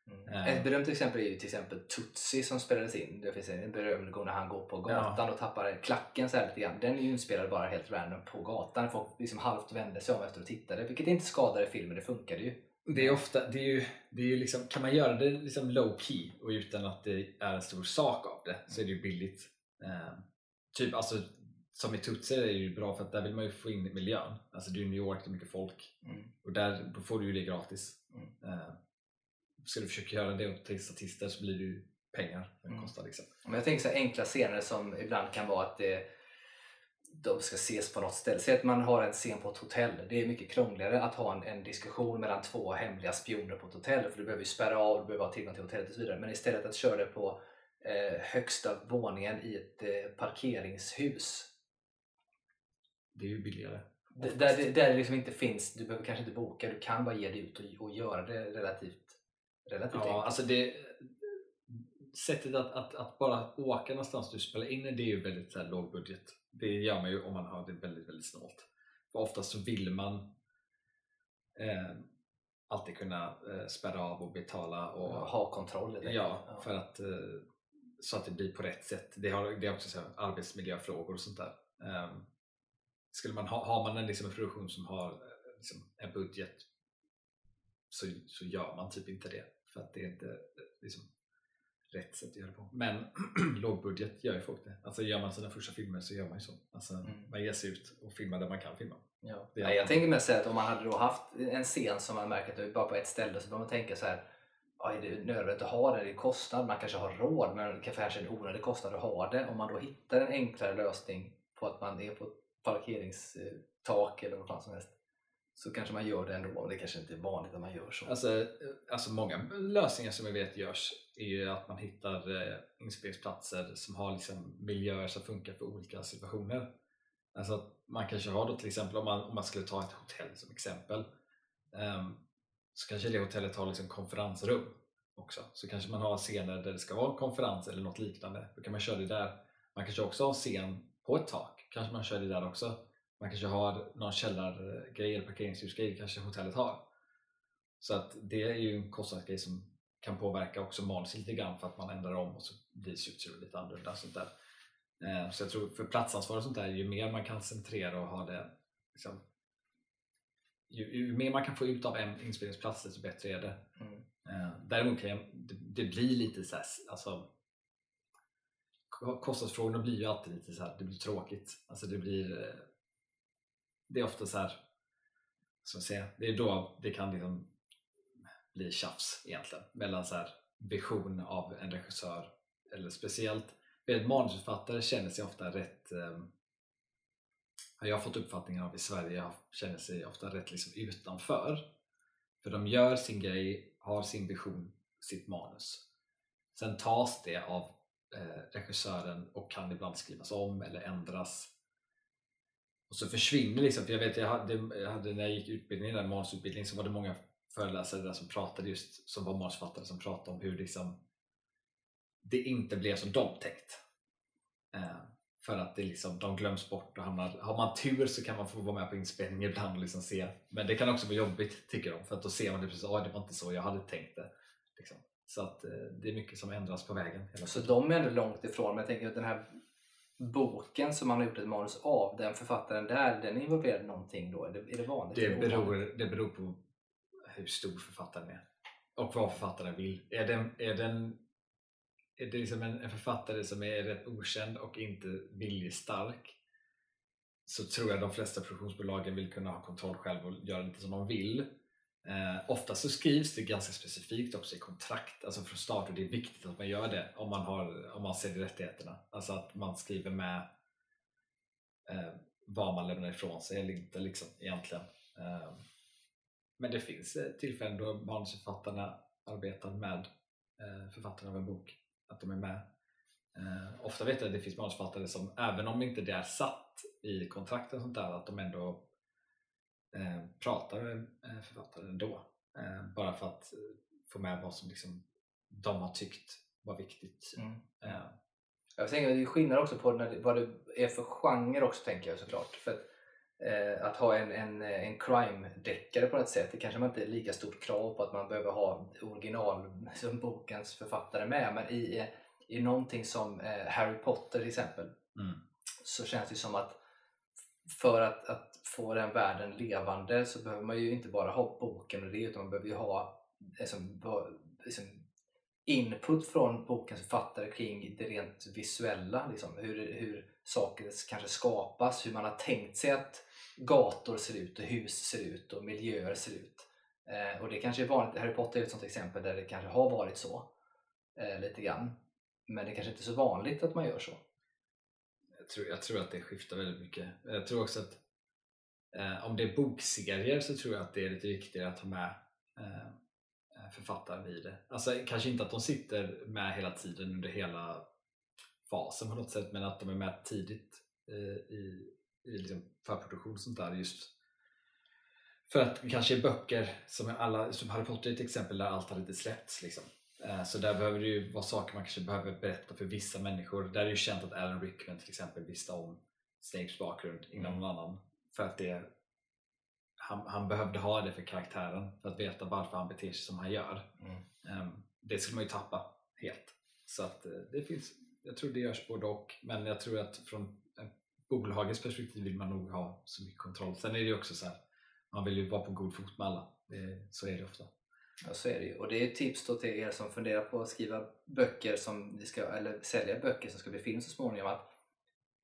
S1: Mm. Uh. Ett berömt exempel är ju till exempel Tutsi som spelades in. Det finns en berömd gång när han går på gatan ja. och tappar klacken så här lite grann. Den är ju inspelad bara helt random på gatan. Folk liksom halvt vände sig om efter och tittade, vilket inte skadade filmen, det funkade ju.
S2: Det är ofta, det är ju, det är ju liksom, kan man göra det liksom low key och utan att det är en stor sak av det så är det ju billigt. Uh, typ alltså som i Tutsi är det ju bra för att där vill man ju få in miljön. Alltså det är New York, det är mycket folk mm. och där då får du ju det gratis. Mm. Uh, ska du försöka göra det åt tre statister så blir det ju pengar det mm. kostar. Liksom.
S1: Men jag tänker så enkla scener som ibland kan vara att det, de ska ses på något ställe. Säg att man har en scen på ett hotell. Det är mycket krångligare att ha en, en diskussion mellan två hemliga spioner på ett hotell för du behöver ju spärra av, du behöver ha tillgång till hotellet och så vidare. Men istället att köra det på eh, högsta våningen i ett eh, parkeringshus
S2: det är ju billigare.
S1: Där, där, där det liksom inte finns, du behöver kanske inte boka, du kan bara ge dig ut och, och göra det relativt, relativt
S2: ja, enkelt. Alltså det, sättet att, att, att, bara åka någonstans du spelar in det är ju väldigt så här, låg budget. Det gör man ju om man har det väldigt, väldigt snålt. För oftast så vill man eh, alltid kunna eh, spärra av och betala och
S1: ja, ha kontroll.
S2: Ja, ja, för att eh, så att det blir på rätt sätt. Det, har, det är också så här, arbetsmiljöfrågor och sånt där. Um, skulle man ha, har man en, liksom, en produktion som har eh, liksom, en budget så, så gör man typ inte det för att det är inte eh, liksom, rätt sätt att göra det på. Men (clears throat) lågbudget gör ju folk det. Alltså gör man sina första filmer så gör man ju så. Alltså, mm. Man ger sig ut och filmar där man kan filma.
S1: Ja. Ja, jag tänker mest säga att om man hade då haft en scen som man märker att det är bara på ett ställe så bör man tänka så här ja, är det nödvändigt att ha det? Det är kostnad, man kanske har råd men det kanske är en onödig kostnad att ha det. Om man då hittar en enklare lösning på att man är på ett parkeringstak eller vad fan som helst så kanske man gör det ändå. Det kanske inte är vanligt att man gör så.
S2: Alltså, alltså många lösningar som jag vet görs är ju att man hittar eh, inspelningsplatser som har liksom miljöer som funkar för olika situationer. Alltså man kanske har då till exempel om man, om man skulle ta ett hotell som exempel um, så kanske det hotellet har liksom konferensrum också. Så kanske man har scener där det ska vara konferens eller något liknande. Då kan man köra det där. Man kanske också har scen på ett tak kanske man kör det där också. Man kanske har någon källargrej eller parkeringshusgrej kanske hotellet har. Så att det är ju en kostnadsgrej som kan påverka också manuset lite grann för att man ändrar om och så blir det lite annorlunda. Sånt där. Eh, så jag tror för platsansvar och sånt där, ju mer man kan centrera och ha det liksom, ju, ju, mer man kan få ut av en inspelningsplats desto bättre är det. Mm. Eh, däremot kan jag, det, det blir lite så här, alltså, kostnadsfrågorna blir ju alltid lite så här, det blir tråkigt. Alltså det blir eh, det är ofta så här, som säga, det är då det kan liksom blir tjafs egentligen mellan så här vision av en regissör eller speciellt en manusförfattare känner sig ofta rätt eh, har jag fått uppfattningen av i Sverige känner sig ofta rätt liksom utanför för de gör sin grej, har sin vision, sitt manus sen tas det av eh, regissören och kan ibland skrivas om eller ändras. Och så försvinner liksom, för jag vet jag hade, jag hade när jag gick utbildningen, där så var det många föreläsare där som pratade just, som var manusförfattare som pratade om hur liksom det inte blev som de tänkt. Eh, för att det liksom, de glöms bort och hamnar, har man tur så kan man få vara med på inspelning ibland och liksom se. Men det kan också vara jobbigt tycker de för att då ser man det precis, det var inte så jag hade tänkt det. Liksom. Så att eh, det är mycket som ändras på vägen.
S1: Så de är ändå långt ifrån, men jag tänker att den här boken som man har gjort ett manus av, den författaren där, den involverade någonting då? Är det, är det vanligt?
S2: Det beror, det beror på hur stor författaren är och vad författaren vill. Är den, är den, är det liksom en, en författare som är rätt okänd och inte viljestark så tror jag de flesta produktionsbolagen vill kunna ha kontroll själv och göra lite som de vill. Eh, ofta så skrivs det ganska specifikt också i kontrakt, alltså från start och det är viktigt att man gör det om man, har, om man säljer rättigheterna. Alltså att man skriver med eh, vad man lämnar ifrån sig eller inte liksom, egentligen. Eh, men det finns eh, tillfällen då manusförfattarna arbetar med eh, författaren av en bok, att de är med. Eh, ofta vet jag att det finns manusförfattare som, även om inte det är satt i kontrakten och sånt där, att de ändå pratar med författaren. Eh, bara för att få med vad som liksom de har tyckt var viktigt.
S1: Mm.
S2: Eh,
S1: Jag tänker det skillnad också på när vad det är för genre också tänker jag såklart. För att, eh, att ha en, en, en crime-deckare på något sätt, det kanske man inte är lika stort krav på att man behöver ha original som bokens författare med. Men i, i någonting som eh, Harry Potter till exempel
S2: Mm.
S1: så känns det som att för att, att få den världen levande så behöver man ju inte bara ha boken och det utan man behöver ju ha liksom, liksom, input från bokens författare kring det rent visuella. Liksom, hur, hur saker kanske skapas, hur man har tänkt sig att gator ser ut och hus ser ut och miljöer ser ut. Eh, och det kanske är vanligt, Harry Potter är ett sånt exempel där det kanske har varit så eh, lite grann. Men det kanske inte är så vanligt att man gör så.
S2: jag, tror, jag tror att det skiftar väldigt mycket. Jag tror också att eh, om det är bokserier så tror jag att det är lite viktigare att ha med eh, eh författaren i det. Alltså kanske inte att de sitter med hela tiden under hela fasen på något sätt men att de är med tidigt eh, i, i liksom förproduktion och sånt där just för att kanske är böcker som, är alla, som Harry Potter är ett exempel där allt har lite släppts liksom. Eh, Så där behöver det ju vara saker man kanske behöver berätta för vissa människor. Där är det ju känt att Alan Rickman till exempel visste om Snapes bakgrund innan
S1: Mm.
S2: någon annan. För att det, han, han behövde ha det för karaktären, för att veta varför han beter sig som han gör. Ehm, Det skulle man ju tappa helt. Så att eh, det finns, jag tror det görs både och. Men jag tror att från bolagets perspektiv vill man nog ha så mycket kontroll. Sen är det ju också så här, man vill ju vara på god fot med alla. Så är det ofta.
S1: Ja, så är det ju. Och det är ett tips då till er som funderar på att skriva böcker som ni ska, eller sälja böcker som ska bli film så småningom. Att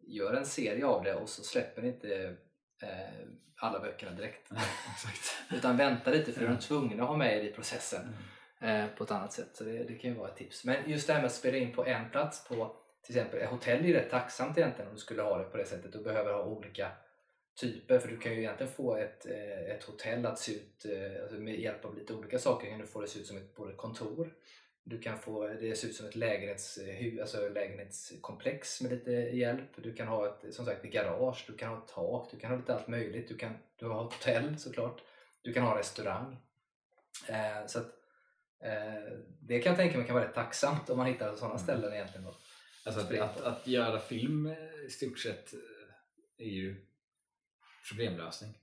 S1: gör en serie av det och så släpper ni inte eh, alla böckerna direkt. (laughs)
S2: Exakt.
S1: Utan vänta lite för är
S2: Mm.
S1: de tvungna att ha med er i processen eh, på ett annat sätt. Så det, det kan ju vara ett tips. Men just det här med att spela in på en plats på till exempel hotell är ju rätt tacksamt egentligen om du skulle ha det på det sättet och behöver ha olika typer för du kan ju egentligen få ett, eh, ett hotell att se ut eh, alltså med hjälp av lite olika saker kan du få det se ut som ett både kontor du kan få det se ut som ett lägenhetshu, alltså lägenhetskomplex med lite hjälp. Du kan ha ett, som sagt, ett garage, du kan ha ett tak, du kan ha lite allt möjligt. Du kan du har hotell såklart. Du kan ha restaurang. Eh, så att, eh, det kan jag tänka mig kan vara rätt tacksamt om man hittar sådana
S2: Mm.
S1: ställen egentligen. Då.
S2: Alltså att, att, att göra film eh, i stort sett eh, är ju problemlösning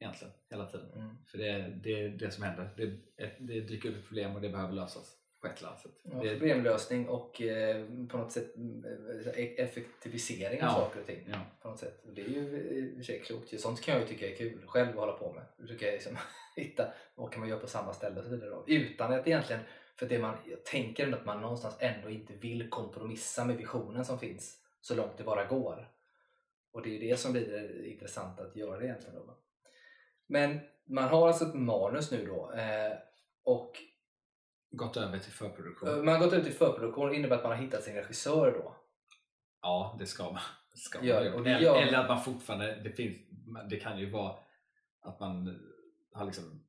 S2: egentligen hela tiden.
S1: Mm.
S2: För det är det, är det som händer. Det, ett, det dyker upp ett problem och det behöver lösas på ett eller annat sätt.
S1: Ja,
S2: det,
S1: problemlösning och eh, på något sätt eh, effektivisering av
S2: Ja.
S1: saker och ting.
S2: ja.
S1: på något sätt. Och det är ju i och för sig klokt. Sånt kan jag ju tycka är kul själv att hålla på med. Försöka liksom (laughs) hitta vad kan man göra på samma ställe och så vidare. då. Utan att egentligen, för det man, jag tänker ändå att man någonstans ändå inte vill kompromissa med visionen som finns så långt det bara går. Och det är ju det som blir det intressanta att göra egentligen. Då. Men man har alltså ett manus nu då eh, och
S2: Gått över till förproduktion.
S1: eh, man har gått ut i förproduktion. Det innebär att man har hittat sin regissör då.
S2: Ja, det ska man. Det ska man göra.
S1: och det gör-
S2: eller att man fortfarande, det, finns, det kan ju vara att man har liksom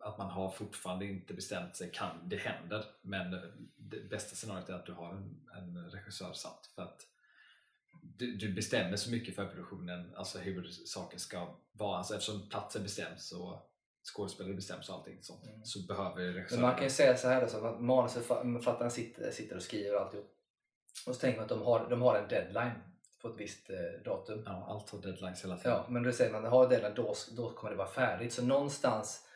S2: att man har fortfarande inte bestämt sig, kan, det händer men det bästa scenariot är att du har en, en regissör satt för att du, du bestämmer så mycket för produktionen, alltså hur saker ska vara, alltså eftersom platsen bestäms och skådespelare bestäms och allting sånt
S1: Mm.
S2: så behöver
S1: Men
S2: regissören
S1: man kan ju säga så här då, så att manusförfattaren sitter, sitter och skriver och alltihop. Och så tänker man att de har, de har en deadline på ett visst eh, datum.
S2: ja, allt har deadlines hela tiden
S1: Ja, men då säger man att har deadline då, då kommer det vara färdigt. Så någonstans,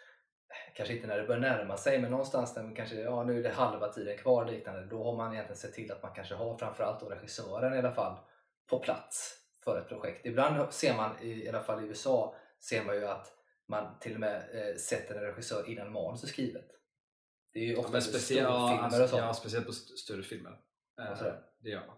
S1: kanske inte när det börjar närma sig, men någonstans när man kanske, ja nu är det halva tiden kvar liknande, då har man egentligen sett till att man kanske har framförallt då regissören i alla fall på plats för ett projekt. Ibland ser man, i, i alla fall i USA, ser man ju att man till och med eh, sätter en regissör innan manus är skrivet. Det är ju
S2: Ja,
S1: ofta ja,
S2: speciellt, ja,
S1: storfilmer
S2: alltså,
S1: och sånt.
S2: ja, speciellt på st- större filmer. Eh, det gör man.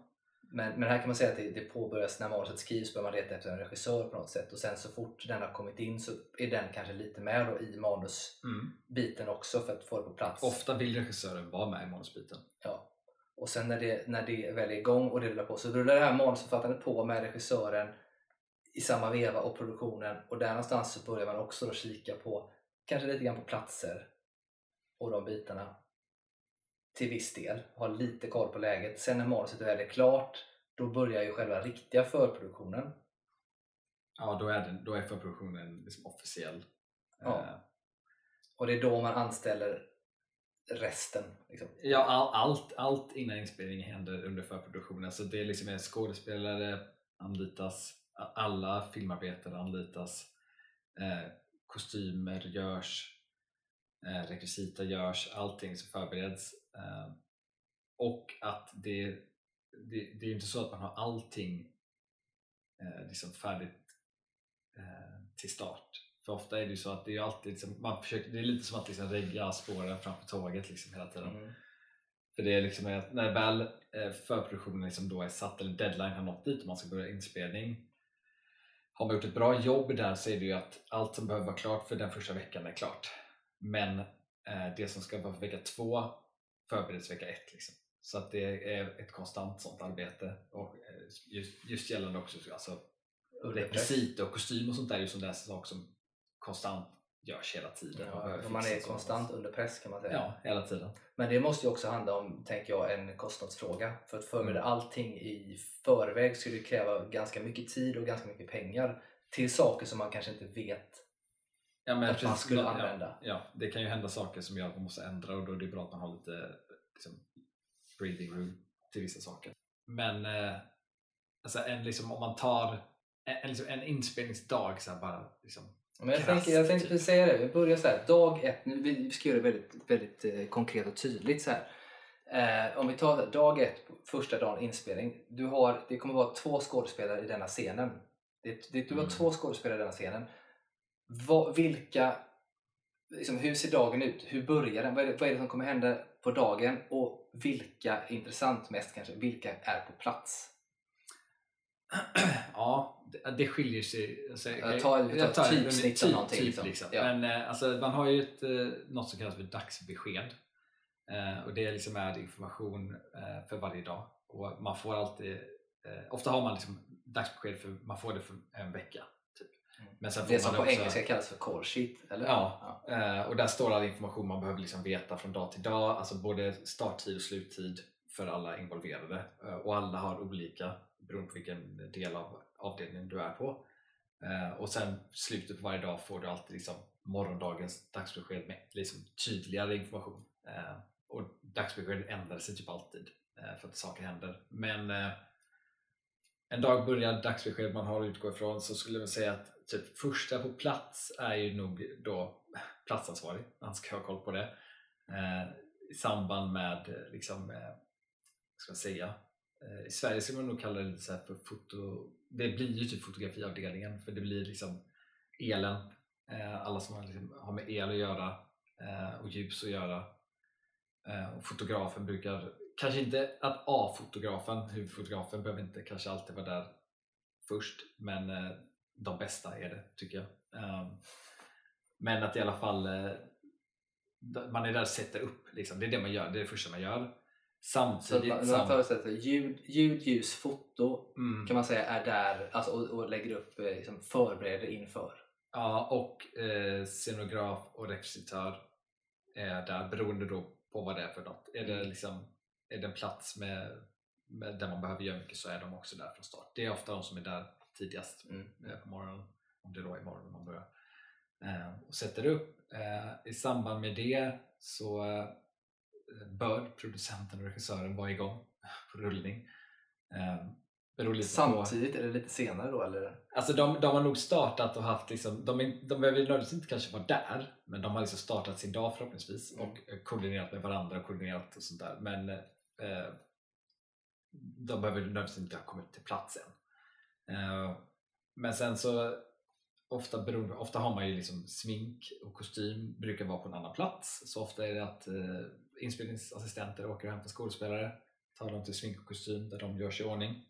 S1: Men, men här kan man säga att det, det påbörjas när manuset skrivs börjar man leta efter en regissör på något sätt och sen så fort den har kommit in så är den kanske lite med då i manusbiten
S2: Mm.
S1: också för att få det på plats.
S2: Ofta vill regissören vara med i manusbiten.
S1: Ja. Och sen när det, när det väl är igång och det rullar på så rullar det här manusförfattandet på med regissören i samma veva och produktionen och där någonstans så börjar man också då kika på kanske lite grann på platser och de bitarna till viss del, ha lite koll på läget. Sen när manuset väl är klart då börjar ju själva riktiga förproduktionen.
S2: Ja, då är, den, då är förproduktionen liksom officiell.
S1: Ja.
S2: Eh,
S1: Och det är då man anställer resten. Liksom.
S2: Ja, all, allt, allt innan inspelningen händer under förproduktionen. Så det är liksom är skådespelare anlitas, alla filmarbetare anlitas, eh, kostymer görs, eh, rekvisita görs, allting som förbereds. Eh, och att det, det, det är inte så att man har allting eh, liksom färdigt eh, till start. För ofta är det ju så att det är alltid liksom, man försöker, det är lite som att liksom regga spåren framför tåget liksom hela tiden.
S1: Mm.
S2: För det är liksom att när väl eh, förproduktionen liksom då är satt eller deadline har nått dit och man ska börja inspelning har man gjort ett bra jobb där så är det ju att allt som behöver vara klart för den första veckan är klart. Men eh, det som ska vara för vecka två förbereds vecka ett. Liksom. Så att det är ett konstant sånt arbete. Och eh, just, just gällande också alltså, rekvisit och kostym och sånt där är ju sån där sak som konstant görs hela tiden.
S1: Ja, man är konstant under press kan man säga.
S2: Ja, hela tiden.
S1: Men det måste ju också handla om, tänker jag, en kostnadsfråga. För att förbereda
S2: Mm.
S1: allting i förväg skulle kräva ganska mycket tid och ganska mycket pengar till saker som man kanske inte vet
S2: Ja, men
S1: att man skulle använda.
S2: Ja, det kan ju hända saker som gör att man måste ändra och då är det bra att man har lite liksom, breathing room till vissa saker. Men eh, alltså en, liksom, om man tar en, liksom, en inspelningsdag så här, bara liksom,
S1: Men jag, tänker, jag tänkte
S2: typ.
S1: precis säga det, vi börjar så här, dag ett, nu, vi vi ska göra det väldigt, väldigt eh, konkret och tydligt så här. Eh, om vi tar dag ett, första dagen inspelning. Du har, det kommer vara två skådespelare i denna scenen. Det, det, du har
S2: Mm.
S1: två skådespelare i denna scenen. Vad, vilka, liksom, hur ser dagen ut? Hur börjar den? Vad är, det, vad är det som kommer hända på dagen? Och vilka, intressant mest kanske, vilka är på plats? (clears throat)
S2: ja, det, det skiljer sig. Alltså,
S1: Jag tar- vi tar
S2: jag tar
S1: typsnitt av
S2: typ-
S1: någonting,
S2: Typ,
S1: liksom.
S2: liksom.
S1: Ja.
S2: Men eh, alltså, man har ju ett, eh, något som kallas för dagsbesked. Eh, och det liksom är information för varje dag. Och man får alltid, ofta har man liksom dagsbesked för man får det för en vecka.
S1: Mm.
S2: Men sen
S1: Det som på
S2: också,
S1: engelska kallas för call sheet, eller?
S2: Ja, eh, och där står all information man behöver liksom veta från dag till dag, alltså både starttid och sluttid för alla involverade. Eh, och alla har olika beroende på vilken del av avdelningen du är på. Eh, och sen slutet på varje dag får du alltid liksom morgondagens dagsbesked med liksom tydligare information. Och dagsbesked ändrar sig typ alltid för att saker händer. Men en dag börjar dagsbesked man har att utgå ifrån så skulle jag säga att typ första på plats är ju nog då platsansvarig, han ska ha koll på det. Eh, I samband med eh, liksom, eh, vad ska man säga, eh, i Sverige skulle man nog kalla det lite så här för foto, det blir ju typ fotografiavdelningen för det blir liksom elen, eh, alla som har, liksom, har med el att göra eh, och ljus att göra. Eh, och fotografen brukar, kanske inte att A-fotografen, huvudfotografen behöver inte kanske alltid vara där först men eh, de bästa är det tycker jag. Eh, men att i alla fall eh, man är där och sätter upp, liksom. det är det man gör, det är det första man gör.
S1: Så
S2: Samtidigt
S1: man,
S2: sam-
S1: man förutsätter ljud, ljud, ljus, foto
S2: mm,
S1: kan man säga är där alltså, och, och lägger upp, eh, liksom, förbereder inför.
S2: Ja, och eh, scenograf och rekvisitör är där beroende då på vad det är för något. Är det,
S1: Mm.
S2: liksom, är det en plats med, med, där man behöver göra mycket så är de också där från start. Det är ofta de som är där tidigast
S1: Mm.
S2: på morgonen, om det då är morgonen man börjar. Eh, och sätter upp. Eh, I samband med det så eh, bör producenten och regissören vara igång på rullning. På-
S1: Samtidigt är det lite senare då eller?
S2: Alltså de, de har nog startat och haft liksom, de, är, de behöver nödvändigtvis inte kanske vara där men de har liksom startat sin dag förhoppningsvis
S1: Mm.
S2: och koordinerat med varandra och koordinerat och sånt där men eh, de behöver nödvändigtvis inte ha kommit till plats än. Eh, men sen så ofta, beroende, ofta har man ju liksom smink och kostym brukar vara på en annan plats. Så ofta är det att eh, inspelningsassistenter åker och hämtar skådespelare, tar dem till smink och kostym där de görs i ordning.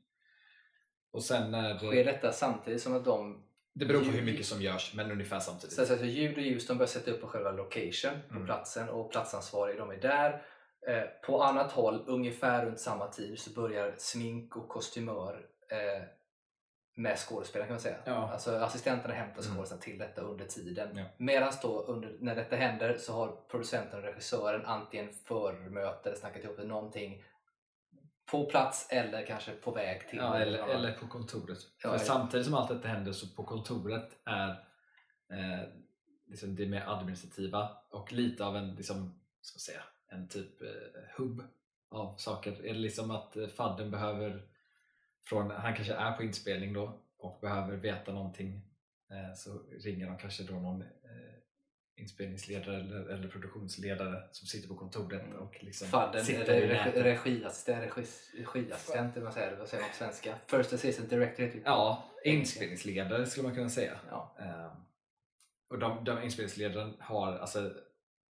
S2: Och sen när...
S1: Sker detta samtidigt som att de
S2: Det beror på hur mycket som görs, men ungefär samtidigt.
S1: Så alltså, ljud och ljus de börjar sätta upp på själva location på
S2: Mm.
S1: platsen och platsansvariga de är där. Eh, på annat håll, ungefär runt samma tid, så börjar smink och kostymör eh, med skådespelaren kan man säga.
S2: Ja.
S1: Alltså assistenterna hämtar
S2: Mm.
S1: skådespelare till detta under tiden.
S2: Ja.
S1: Medan då under, när detta händer så har producenten och regissören antingen förmöte eller snackat ihop någonting på plats eller kanske på väg till
S2: Ja, eller, eller på kontoret.
S1: Ja,
S2: För samtidigt som allt detta händer så på kontoret är eh, liksom det mer administrativa och lite av en, liksom, ska säga, en typ eh, hubb av saker. Är det liksom att eh, fadden behöver, från, han kanske är på inspelning då och behöver veta någonting eh, så ringer de kanske då någon eh, inspelningsledare eller, eller produktionsledare som sitter på kontoret
S1: Mm.
S2: och liksom
S1: Fadden,
S2: sitter
S1: eller regi, regiassistent, regi, regiassistent vad säger, man på svenska? First assistant director heter.
S2: Ja, inspelningsledare skulle man kunna säga.
S1: Ja.
S2: Ehm, och de, de inspelningsledaren har, alltså,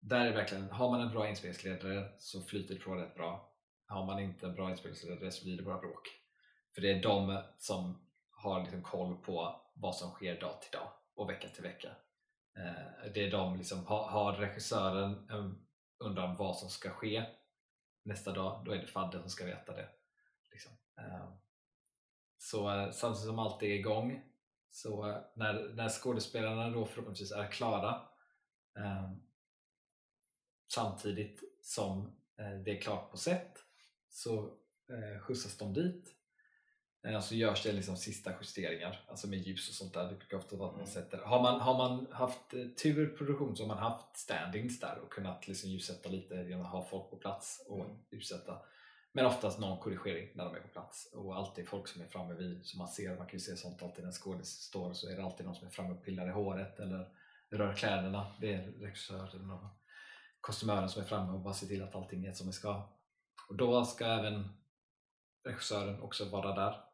S2: där är verkligen, har man en bra inspelningsledare så flyter det på rätt bra. Har man inte en bra inspelningsledare så blir det bara bråk. För det är de som har liksom koll på vad som sker dag till dag och vecka till vecka. Eh, det är de liksom, har, regissören ehm, en undran vad som ska ske nästa dag, då är det Fadde som ska veta det. Liksom. Ehm, så eh, samtidigt som allt är igång så eh, när, när skådespelarna då förhoppningsvis är klara ehm, samtidigt som det är klart på set så skjutsas de dit så görs det liksom sista justeringar alltså med ljus och sånt där. Det brukar ofta vara att man sätter har man, har man haft eh, tur produktion så har man haft standings där och kunnat liksom ljussätta lite genom att ha folk på plats och
S1: Mm.
S2: ljussätta men oftast någon korrigering när de är på plats och alltid folk som är framme vid, som man ser, man kan ju se sånt alltid när en skådis står så är det alltid någon som är framme och pillar i håret eller rör kläderna. Det är regissören och kostymören som är framme och bara ser till att allting är som det ska. Och då ska även regissören också vara där.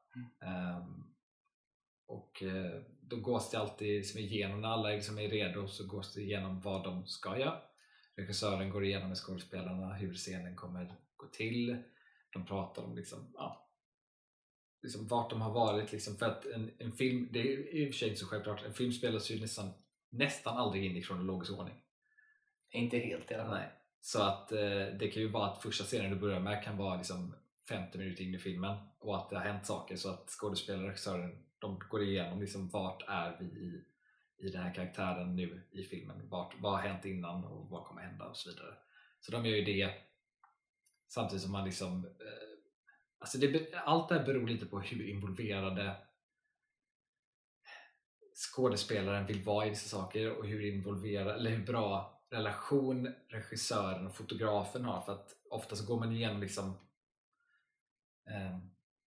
S2: Ehm, och eh, då gås det alltid liksom igenom, när alla liksom är redo så gås det igenom vad de ska göra. Regissören går igenom med skådespelarna hur scenen kommer gå till. De pratar om liksom, ja, liksom vart de har varit. Liksom, för att en, en film, det är i och för sig inte så självklart, en film spelas ju nästan, nästan aldrig in i kronologisk ordning.
S1: Inte helt i alla fall.
S2: Nej. Så att eh, det kan ju vara att första scenen du börjar med kan vara liksom 50 minuter in i filmen och att det har hänt saker så att skådespelare och regissören de går igenom liksom vart är vi i, i den här karaktären nu i filmen. Vart, vad har hänt innan och vad kommer hända och så vidare. Så de gör ju det samtidigt som man liksom eh, alltså det, allt det här beror lite på hur involverade skådespelaren vill vara i vissa saker och hur involverad, eller hur bra relation regissören och fotografen har för att ofta så går man igenom liksom eh,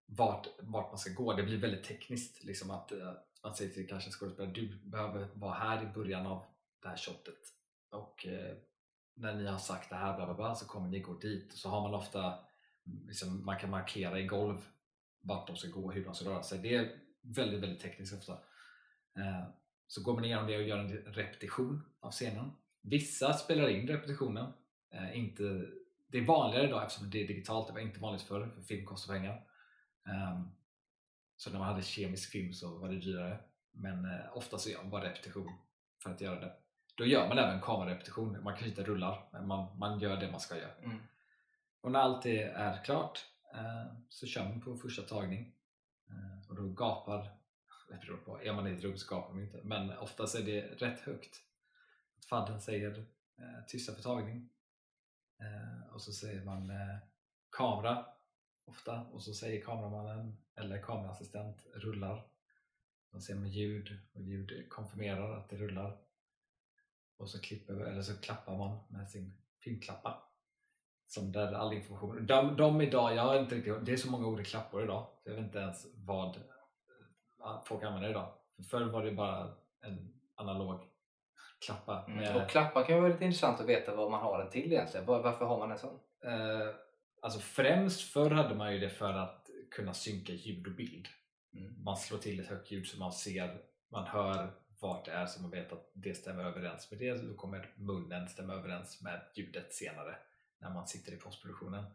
S2: vart, vart man ska gå. Det blir väldigt tekniskt liksom att eh, man säger till kanske en skådespelare du behöver vara här i början av det här shotet och eh, när ni har sagt det här bla bla bla så kommer ni gå dit och så har man ofta liksom, man kan markera i golv vart de ska gå och hur de ska röra sig. Det är väldigt, väldigt tekniskt ofta. Eh, så går man igenom det och gör en repetition av scenen. Vissa spelar in repetitionen. Eh, inte, det är vanligare idag eftersom det är digitalt. Det var inte vanligt förr, för film kostar pengar. Ehm, så när man hade kemisk film så var det dyrare. Men eh, ofta så gör man bara repetition för att göra det. Då gör man även kamerarepetition. Man kanske inte rullar, men man, man gör det man ska göra.
S1: Mm.
S2: Och när allt det är klart eh, så kör man på första tagning. Eh, och då gapar, det beror på, är man i ett rum så gapar man inte. Men oftast är det rätt högt. Att Fadden säger tysta för tagning. Och så säger man kamera ofta. Och så säger kameramannen eller kameraassistent rullar. De ser med ljud och ljud konfirmerar att det rullar. Och så, klipper, eller så klappar man med sin filmklappa som där all information. De, de idag, jag har inte riktigt, det är så många olika klappor idag så jag vet inte ens vad eh, folk använder idag. För förr var det bara en analog klappa.
S1: Mm.
S2: Med,
S1: Och klappar kan vara lite intressant att veta vad man har den till egentligen. Var, varför har man en sån?
S2: eh, alltså främst förr hade man ju det för att kunna synka ljud och bild.
S1: Mm.
S2: Man slår till ett högt ljud så man ser, man hör vart det är så man vet att det stämmer överens med det. Då kommer munnen stämma överens med ljudet senare när man sitter i postproduktionen.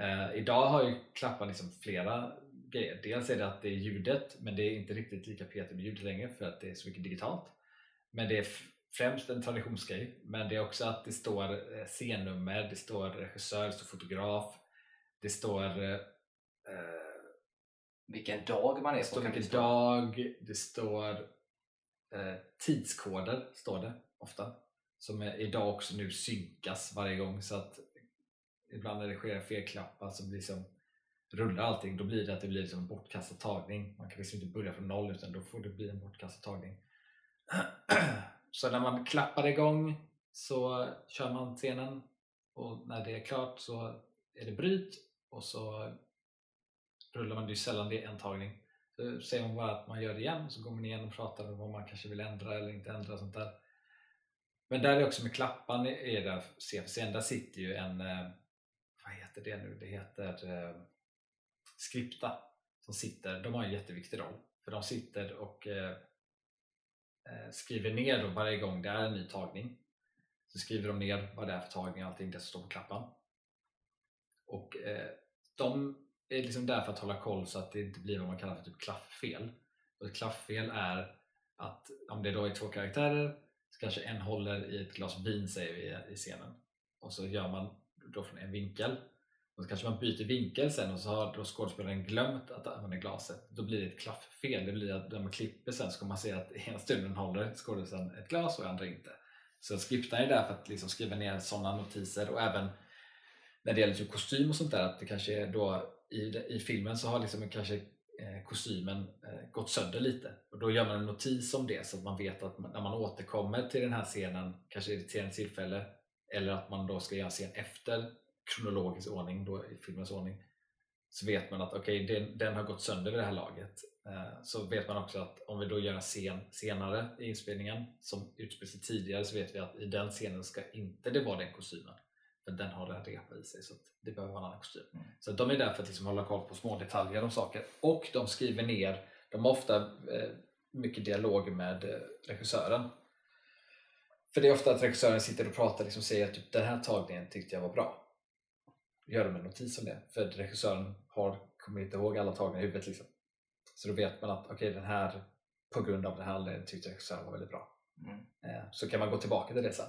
S2: Eh, idag har ju Klappan liksom flera grejer. Dels är det att det är ljudet men det är inte riktigt lika petigt med ljudet längre för att det är så mycket digitalt. Men det är främst en traditionsgrej. Men det är också att det står eh, scennummer, det står regissör, det står fotograf, det står eh,
S1: vilken dag man är
S2: det står vilken dag, det står eh, tidskoder står det ofta som är, idag också nu synkas varje gång så att ibland när det sker felklappar så blir som rullar allting, då blir det att det blir liksom en bortkastad tagning. Man kan liksom inte börja från noll utan då får det bli en bortkastad tagning. (clears throat) Så när man klappar igång så kör man scenen och när det är klart så är det bryt och så rullar man, det är sällan det är en tagning. Så säger man bara att man gör det igen så går man igen och pratar om vad man kanske vill ändra eller inte ändra sånt där. Men där är också med klappan är där CFCn, där sitter ju en eh, vad heter det nu? Det heter eh, Skripta som sitter, de har en jätteviktig roll för de sitter och eh, eh, skriver ner då varje gång det är en ny tagning så skriver de ner vad det är för tagning och allting det som står på klappan och eh, de är liksom där för att hålla koll så att det inte blir vad man kallar för typ klafffel och ett klafffel är att om det då är två karaktärer så kanske en håller i ett glas vin säger vi i scenen och så gör man då från en vinkel och så kanske man byter vinkel sen och så har då skådespelaren glömt att använda glaset. Då blir det ett klafffel. Det blir att när man klipper sen så kommer man se att ena stunden håller skådespelaren ett glas och andra inte. Så skriptan är där för att liksom skriva ner sådana notiser och även när det gäller typ kostym och sånt där att det kanske är då i, i filmen så har liksom kanske eh, kostymen eh, gått sönder lite och då gör man en notis om det så att man vet att när man återkommer till den här scenen kanske vid ett senare tillfälle eller att man då ska göra en scen efter kronologisk ordning, då i filmens ordning, så vet man att okay, den, den har gått sönder vid det här laget. Eh, så vet man också att om vi då gör en scen senare i inspelningen som utspelar sig tidigare så vet vi att i den scenen ska inte det vara den kostymen. För den har en repa i sig så det behöver vara en annan kostym. Mm. Så de är där för att liksom hålla koll på små detaljer om saker. Och de skriver ner, de har ofta eh, mycket dialog med eh, regissören. För det är ofta att regissören sitter och pratar och liksom säger att typ, den här tagningen tyckte jag var bra göra en notis om det för regissören har, kommer inte ihåg alla tagna i huvudet liksom. så då vet man att okay, den här på grund av den här anledningen tyckte regissören var väldigt bra mm. Eh, så kan man gå tillbaka till det sen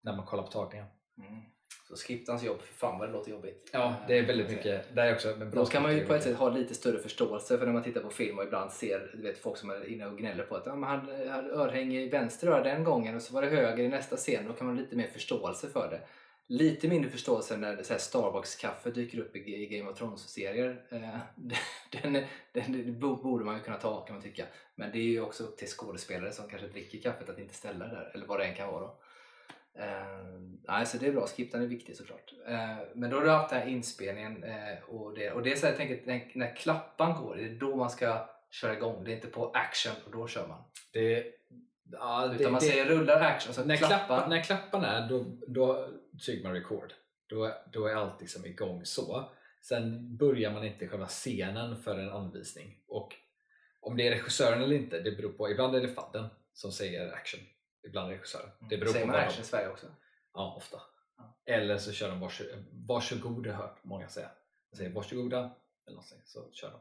S2: när man kollar på tagningen
S1: mm. Så skriptans jobb, för fan vad det låter jobbigt.
S2: Ja, det är väldigt mycket. Det är också
S1: med bra Då kan man ju på ett sätt ha lite större förståelse för när man tittar på film och ibland ser du vet, folk som är inne och gnäller på att ja, han hade örhänge i vänster öra den gången och så var det höger i nästa scen. Då kan man ha lite mer förståelse för det lite mindre förståelse när Starbucks-kaffe dyker upp i Game of Thrones-serier. Eh, (laughs) den, den, den, borde man ju kunna ta kan man tycka. Men det är ju också upp till skådespelare som kanske dricker kaffet att inte ställa det där, eller vad det än kan vara. Då. Uh, nej, så det är bra, skriptan är viktig såklart. Uh, men då har du haft den här inspelningen uh, och det, och det är så jag tänker, när, när klappan går, det är då man ska köra igång. Det är inte på action och då kör man.
S2: Det,
S1: ja, Utan man det, säger rullar action. Alltså
S2: när, klappan, när klappan är, då, då trycker man record. Då, då är allt liksom igång så. Sen börjar man inte själva scenen för en anvisning. Och om det är regissören eller inte, det beror på. Ibland är det fadden som säger action. Ibland regissören.
S1: Det mm. beror säger på man action i Sverige också?
S2: Ja, ofta. Ja. Eller så kör de varsågod, varsågod har jag hört många säga. De säger varsågoda eller någonting, så kör de.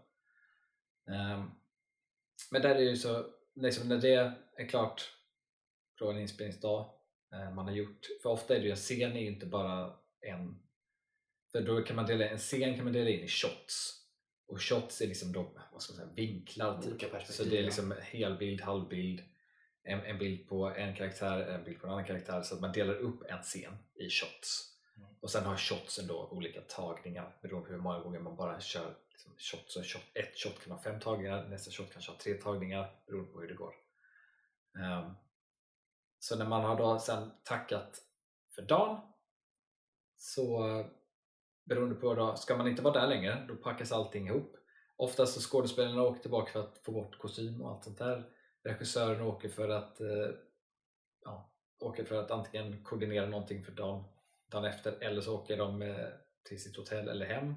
S2: Um, men där är ju så, liksom när det är klart på en inspelningsdag Eh, man har gjort. För ofta är det ju, en scen är ju inte bara en för då kan man dela, en scen kan man dela in i shots och shots är liksom då, vad ska man säga, vinklar typ. så det är liksom helbild, halvbild en, en bild på en karaktär, en bild på en annan karaktär så att man delar upp en scen i shots mm. och sen har shotsen då olika tagningar beroende på hur många gånger man bara kör liksom, shots. Så shot, ett shot kan ha fem tagningar, nästa shot kanske har tre tagningar beroende på hur det går um, så när man har då sen tackat för dagen så beroende på då, ska man inte vara där längre då packas allting ihop. Oftast så skådespelarna åker tillbaka för att få bort kostym och allt sånt där. Regissören åker för att eh, ja, åker för att antingen koordinera någonting för dagen, dagen efter eller så åker de eh, till sitt hotell eller hem.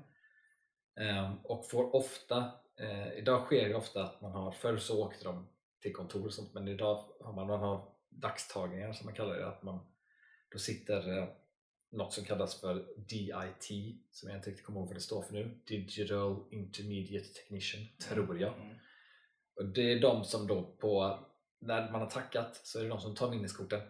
S2: Ehm, och får ofta, eh, idag sker det ofta att man har, förr så åkte de till kontor och sånt men idag har man, man har dagstagningar som man kallar det. Att man, då sitter eh, något som kallas för DIT som jag inte riktigt kommer ihåg vad det står för nu. Digital Intermediate Technician, tror jag.
S1: Mm.
S2: Och det är de som då på, när man har tackat så är det de som tar minneskorten.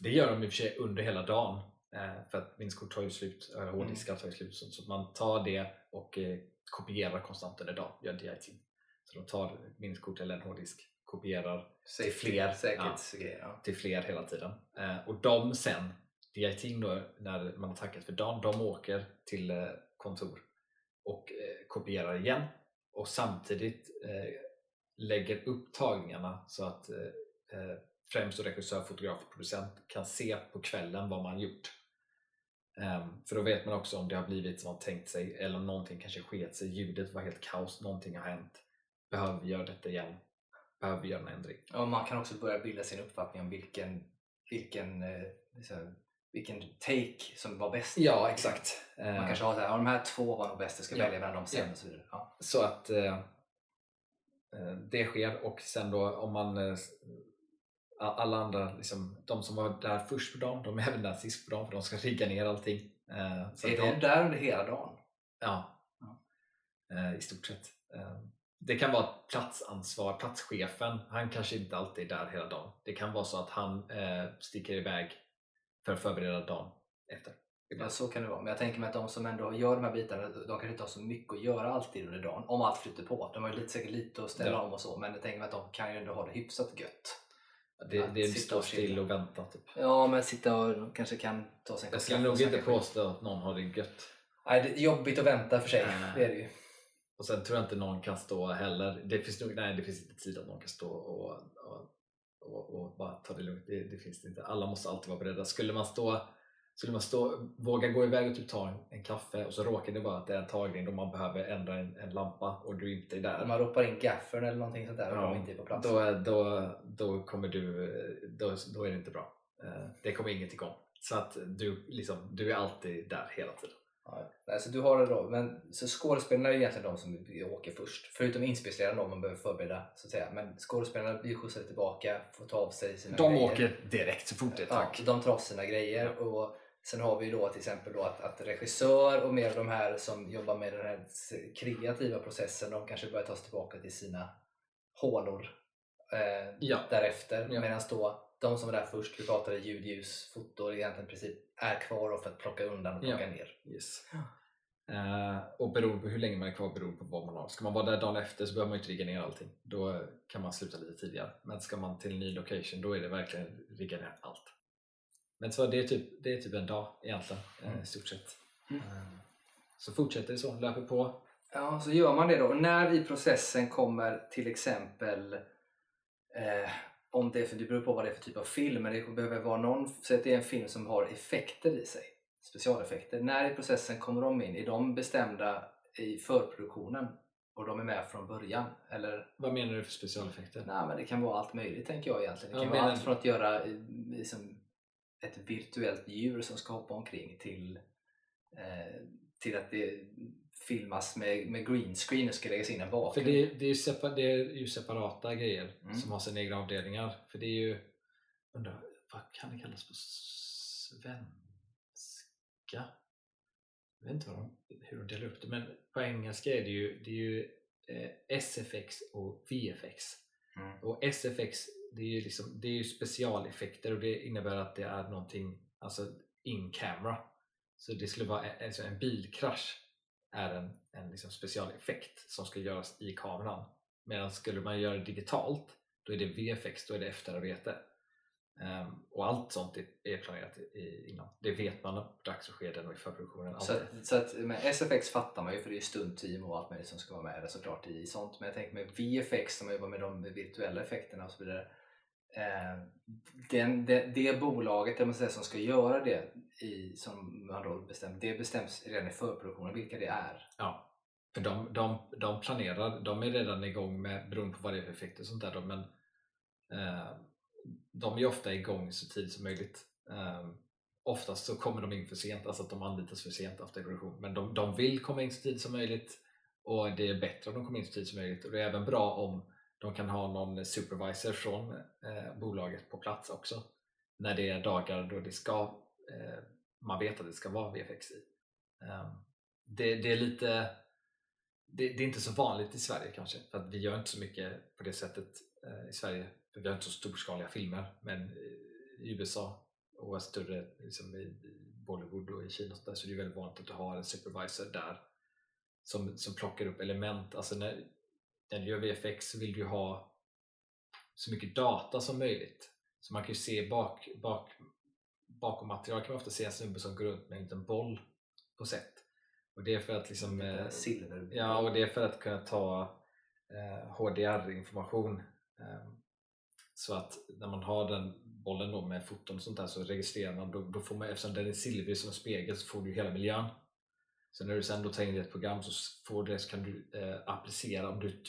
S2: Det gör de i och för sig under hela dagen eh, för att minneskort tar ju slut, eller hårddiskar tar ju slut så, att man tar det och eh, kopierar konstant under dagen, gör DIT. Så de tar minneskort eller en hårddisk, kopierar till fler,
S1: Säkerhetsgrejer. Ja.
S2: till fler hela tiden. Eh, och de sen, DIT då, när man har tackat för dagen, de åker till eh, kontor och eh, kopierar igen och samtidigt eh, lägger upp tagningarna så att eh, eh, främst regissör, fotograf och producent kan se på kvällen vad man gjort. Ehm, för då vet man också om det har blivit som man tänkt sig eller om någonting kanske sket sig, ljudet var helt kaos, någonting har hänt. Behöver vi göra detta igen? Behöver vi göra en ändring?
S1: Ja, man kan också börja bilda sin uppfattning om vilken, vilken, liksom, vilken take som var bäst.
S2: Ja, exakt.
S1: Man kanske har så här, ja, de här två var nog bäst, jag ska
S2: Ja.
S1: välja bland dem sen
S2: Ja.
S1: och så. Ja.
S2: Så att eh, det sker och sen då om man eh, alla andra, liksom, de som var där först på dagen, de är även där sist på dagen för de ska rigga ner allting. Eh, så
S1: Är
S2: att det-
S1: de där under hela dagen?
S2: Ja,
S1: Ja.
S2: Eh, i stort sett. Eh, Det kan vara platsansvar, platschefen, han kanske inte alltid är där hela dagen. Det kan vara så att han eh, sticker iväg för att förbereda dagen efter.
S1: Ja,
S2: Ibland.
S1: så kan det vara. Men jag tänker mig att de som ändå gör de här bitarna, de kanske inte har så mycket att göra alltid under dagen. Om allt flyter på. De har ju lite, säkert lite att ställa
S2: Ja.
S1: om och så. Men jag tänker mig att de kan ju ändå ha det hyfsat gött.
S2: Det, det är stå still och vänta. Typ.
S1: Ja, men sitta och kanske kan ta sig en
S2: Jag skulle
S1: kaffe
S2: nog inte påstå att någon har det gött.
S1: Nej, det är jobbigt att vänta för sig.
S2: Nej.
S1: Det är det ju.
S2: Och sen tror jag inte någon kan stå heller. Det finns, nog, nej, det finns inte tid att någon kan stå och, och, och, och bara ta det lugnt. Det, det finns det inte. Alla måste alltid vara beredda. Skulle man stå skulle man stå, våga gå iväg och typ ta en, en kaffe och så råkar det vara att det är en tagning då man behöver ändra en, en lampa och du inte är där.
S1: Om man ropar in gaffern eller någonting sånt där och
S2: Ja,
S1: de inte är på plats.
S2: Då, då, då kommer du, då, då är det inte bra. Eh, Det kommer inget igång. Så att du, liksom, du är alltid där hela tiden.
S1: Ja, nej, så du har det då. Men, så skådespelarna är ju egentligen de som åker först. Förutom inspelningsledarna då man behöver förbereda så att säga. Men skådespelarna blir skjutsade tillbaka, får ta av sig sina
S2: De
S1: grejer.
S2: åker direkt så fort det är
S1: Ja,
S2: tack.
S1: de tar av sina grejer. Och sen har vi då till exempel då att, att regissör och mer av de här som jobbar med den här kreativa processen, de kanske börjar ta sig tillbaka till sina hålor eh,
S2: Ja.
S1: därefter.
S2: Ja.
S1: Medan då de som var där först, vi pratade ljud, ljus, foto, egentligen princip är kvar för att plocka undan och
S2: Ja.
S1: plocka ner.
S2: Yes. Eh, och beroende på hur länge man är kvar beror på vad man har. Ska man vara där dagen efter så behöver man inte rigga ner allting. Då kan man sluta lite tidigare. Men ska man till en ny location då är det verkligen rigga ner allt. Men så det är typ, det är typ en dag egentligen eh, i stort sett.
S1: Mm.
S2: Eh, så fortsätter det så, löper på.
S1: Ja, så gör man det då. Och när i processen kommer till exempel eh, om det, för det beror på vad det är för typ av film, men det behöver vara någon, så att det är en film som har effekter i sig, specialeffekter. När i processen kommer de in? Är de bestämda i förproduktionen och de är med från början? Eller?
S2: Vad menar du för specialeffekter?
S1: Nej, men det kan vara allt möjligt tänker jag egentligen. Det
S2: Ja,
S1: kan vara
S2: men-
S1: allt från att göra eh, liksom, ett virtuellt djur som ska hoppa omkring till, eh, till att det filmas med, med green screen och ska läggas in en
S2: För
S1: bakgrund.
S2: det, det, är ju separ, det är ju separata grejer
S1: Mm.
S2: som har sina egna avdelningar. För det är ju, undrar, vad kan det kallas på svenska? Jag vet inte vad de, hur de delar upp det, men på engelska är det ju, det är ju eh, SFX och VFX.
S1: Mm.
S2: Och SFX det är ju, liksom, det är ju specialeffekter och det innebär att det är någonting alltså in camera. Så det skulle vara en, alltså en bilkrasch är en, en liksom specialeffekt som ska göras i kameran. Medan skulle man göra det digitalt då är det VFX, då är det efterarbete. Ehm, och allt sånt är, planerat i, innan. Det vet man på dagsskeden och i förproduktionen.
S1: Så, att, så att med SFX fattar man ju för det är stuntteam och allt möjligt som ska vara med där såklart i sånt. Men jag tänker med VFX, när man jobbar med de virtuella effekterna och så vidare. Eh, den, det, det bolaget det man säger, som ska göra det i, som man då bestämt, det bestäms redan i förproduktionen vilka det är.
S2: Ja, för de, de, de planerar, de är redan igång med, beroende på vad det är för effekter och sånt där, då, men eh, de är ofta igång så tidigt som möjligt. Eh, oftast så kommer de in för sent, alltså att de anlitas för sent efter produktion, men de, de vill komma in så tidigt som möjligt och det är bättre om de kommer in så tidigt som möjligt och det är även bra om de kan ha någon supervisor från eh, bolaget på plats också när det är dagar då det ska, eh, man vet att det ska vara VFX i. Um, det, det, är lite det, det, är inte så vanligt i Sverige kanske för att vi gör inte så mycket på det sättet eh, i Sverige för vi har inte så storskaliga filmer men eh, i USA och större liksom i Bollywood och i Kina så, där, så är det väldigt vanligt att du har en supervisor där som, som plockar upp element. Alltså när, när du gör VFX så vill du ha så mycket data som möjligt. Så man kan ju se bak, bak, bakom material kan man ofta se en snubbe som går runt med en liten boll på set. Och det är för att liksom,
S1: eh, silver.
S2: Ja, och det är för att kunna ta eh, HDR-information eh, så att när man har den bollen då med foton och sånt där så registrerar man, då, då får man, eftersom den är silvrig som en spegel så får du hela miljön så när du sen då tar in ett program så, får det, så kan du eh, applicera, om du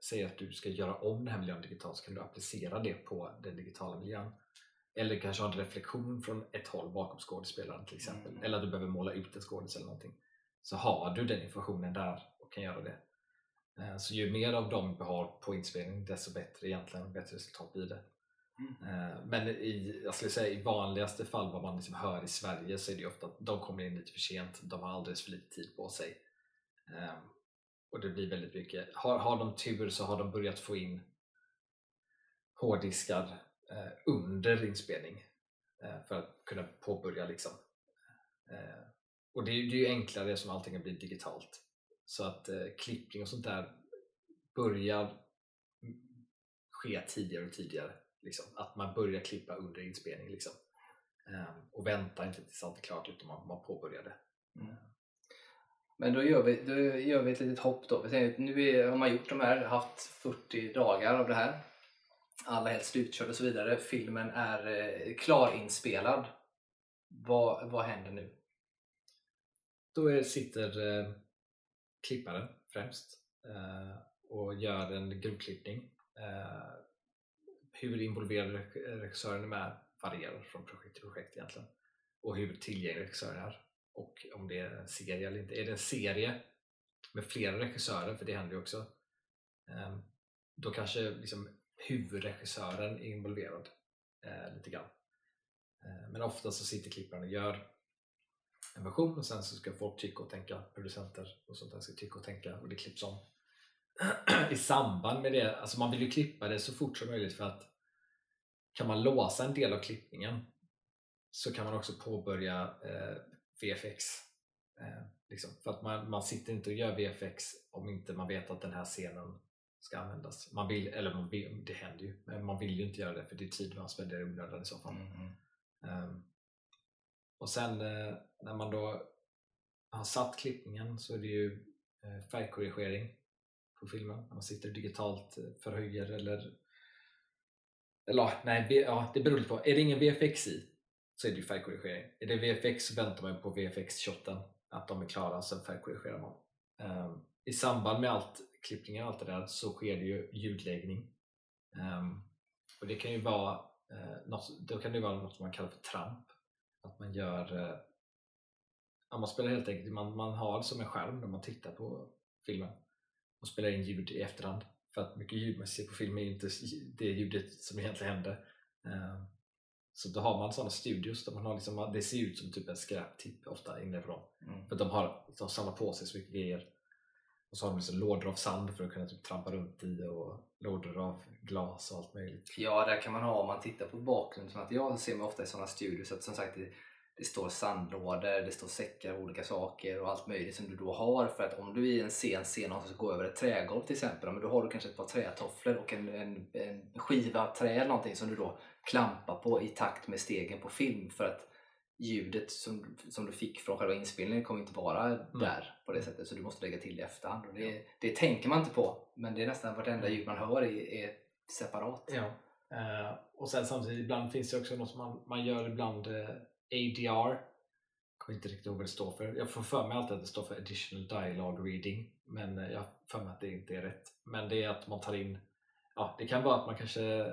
S2: säger att du ska göra om den här miljön digitalt så kan du applicera det på den digitala miljön. Eller kanske ha en reflektion från ett håll bakom skådespelaren till exempel. Mm. Eller att du behöver måla ut en skådis eller någonting. Så har du den informationen där och kan göra det. Eh, så ju mer av dem du har på inspelning desto bättre egentligen, bättre resultat blir det. Mm. Eh, men i, jag skulle säga, i vanligaste fall vad man liksom hör i Sverige så är det ofta att de kommer in lite för sent, de har alldeles för lite tid på sig. Ehm, och det blir väldigt mycket, har, har de tur så har de börjat få in hårddiskar eh, under inspelning eh, för att kunna påbörja liksom. Och det är, det är ju enklare som allting har blivit digitalt. Så att klippning och sånt där börjar ske tidigare och tidigare Liksom, att man börjar klippa under inspelning liksom. um, och väntar inte tills allt är klart utan man, man det. Mm.
S1: Men då gör, vi, då gör vi ett litet hopp då. Nu har man gjort de här, haft 40 dagar av det här. Alla helt slutkörda och så vidare. Filmen är eh, klarinspelad. Vad, vad händer nu?
S2: Då är, sitter eh, klipparen främst eh, och gör en grovklippning. Hur involverad regissören är med varierar från projekt till projekt egentligen. Och hur tillgänglig regissören är. Och om det är en serie eller inte. Är det en serie med flera regissörer, för det händer ju också, ehm, då kanske liksom huvudregissören är involverad eh, lite grann. Eh, men ofta så sitter klipparen och gör en version och sen så ska folk tycka och tänka, producenter och sånt där ska tycka och tänka och det klipps om. (clears throat) I samband med det, alltså man vill ju klippa det så fort som möjligt för att kan man låsa en del av klippningen så kan man också påbörja eh, VFX. Eh, liksom. För att man, man sitter inte och gör VFX om inte man vet att den här scenen ska användas. Man vill, eller man vill, det händer ju, men man vill ju inte göra det för det är tid man spenderar i onödan i så fall. Mm. Um, och sen eh, när man då har satt klippningen så är det ju eh, färgkorrigering på filmen. När man sitter digitalt, eh, förhöjer eller eller nej, ja, det beror lite på. Är det ingen VFX i så är det ju färgkorrigering. Är det VFX så väntar man på VFX-shotten, att de är klara, sen färgkorrigerar man. Um, I samband med allt klippningen och allt det där så sker det ju ljudläggning. Um, och det kan ju vara uh, något, då kan det vara något som man kallar för tramp. Att man gör uh, ja, man spelar helt enkelt, man, man har som en skärm när man tittar på filmen och spelar in ljud i efterhand för att mycket ljud man ser på film är inte det ljudet som egentligen händer. Ehm, så då har man sådana studios där man har liksom, det ser ut som typ en skräptipp ofta inne dem. Mm. För de har de samlar på sig så mycket grejer. Och så har de liksom lådor av sand för att kunna typ trampa runt i och lådor av glas och allt möjligt.
S1: Ja, det kan man ha om man tittar på bakgrundsmaterial. ser man ofta i sådana studios att som sagt det, står sandlådor, det står säckar av olika saker och allt möjligt som du då har för att om du i en scen ser någon som ska gå över ett trägolv till exempel, men då har du kanske ett par trätofflor och en, en, en skiva trä eller någonting som du då klampar på i takt med stegen på film för att ljudet som, som du fick från själva inspelningen kommer inte vara mm. där på det sättet så du måste lägga till det i efterhand. Och det, det tänker man inte på men det är nästan vartenda ljud man hör är, är separat.
S2: Ja. Uh, och sen samtidigt ibland finns det också något som man, man gör ibland uh, ADR. Jag kommer inte riktigt ihåg vad det står för. Jag får för mig alltid att det står för Additional Dialogue Reading men eh, jag har för mig att det inte är rätt. Men det är att man tar in, ja det kan vara att man kanske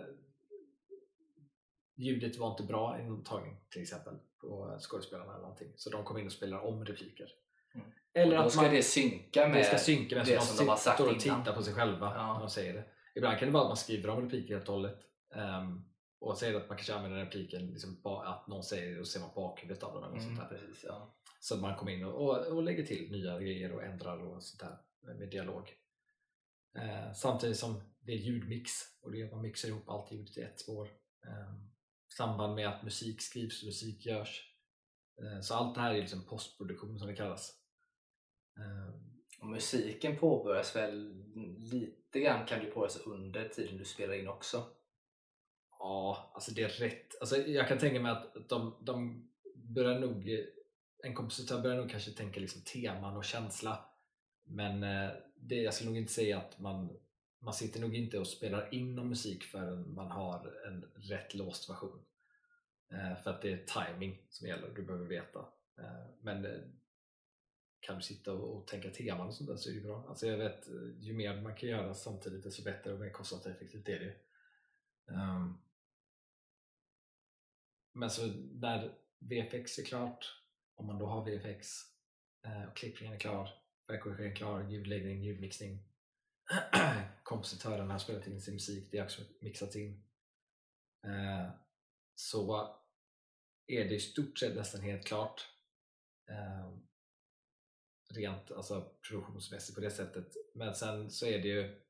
S2: ljudet var inte bra i en tagning till exempel på skådespelarna eller någonting så de kommer in och spelar om repliker.
S1: Mm. Eller att man, det synka med
S2: det, ska synka med det som de har sagt och tittar på sig själva ja. när de säger det. ibland kan det vara att man skriver om repliker helt och hållet. Um, och säger att man kanske använder repliken, liksom, att någon säger och ser man bakhuvudet av den. Eller
S1: Mm,
S2: sånt där.
S1: precis, ja.
S2: Så att man kommer in och, och, och lägger till nya grejer och ändrar och sånt där med dialog. Eh, samtidigt som det är ljudmix och det är att man mixar ihop allt ljudet i ett spår. Eh, samband med att musik skrivs och musik görs. Eh, så allt det här är liksom postproduktion som det kallas. Eh,
S1: Och musiken påbörjas väl lite grann kan du påbörjas under tiden du spelar in också.
S2: Ja, alltså det är rätt. Alltså jag kan tänka mig att de, de börjar nog, en kompositör börjar nog kanske tänka liksom teman och känsla. Men eh, det, jag skulle nog inte säga att man, man sitter nog inte och spelar in någon musik förrän man har en rätt låst version. Eh, för att det är timing som gäller, du behöver veta. Eh, men kan du sitta och, tänka teman och sånt där så är det bra. Alltså jag vet, ju mer man kan göra samtidigt desto bättre och mer kostnadseffektivt är det Um, men så när VFX är klart, om man då har VFX, eh, och klippningen är klar, färgkorrigeringen är klar, ljudläggning, ljudmixning, (clears throat) kompositören har spelat in sin musik, det har också mixats in. Eh, så är det i stort sett nästan helt klart. Eh, rent alltså, produktionsmässigt på det sättet. Men sen så är det ju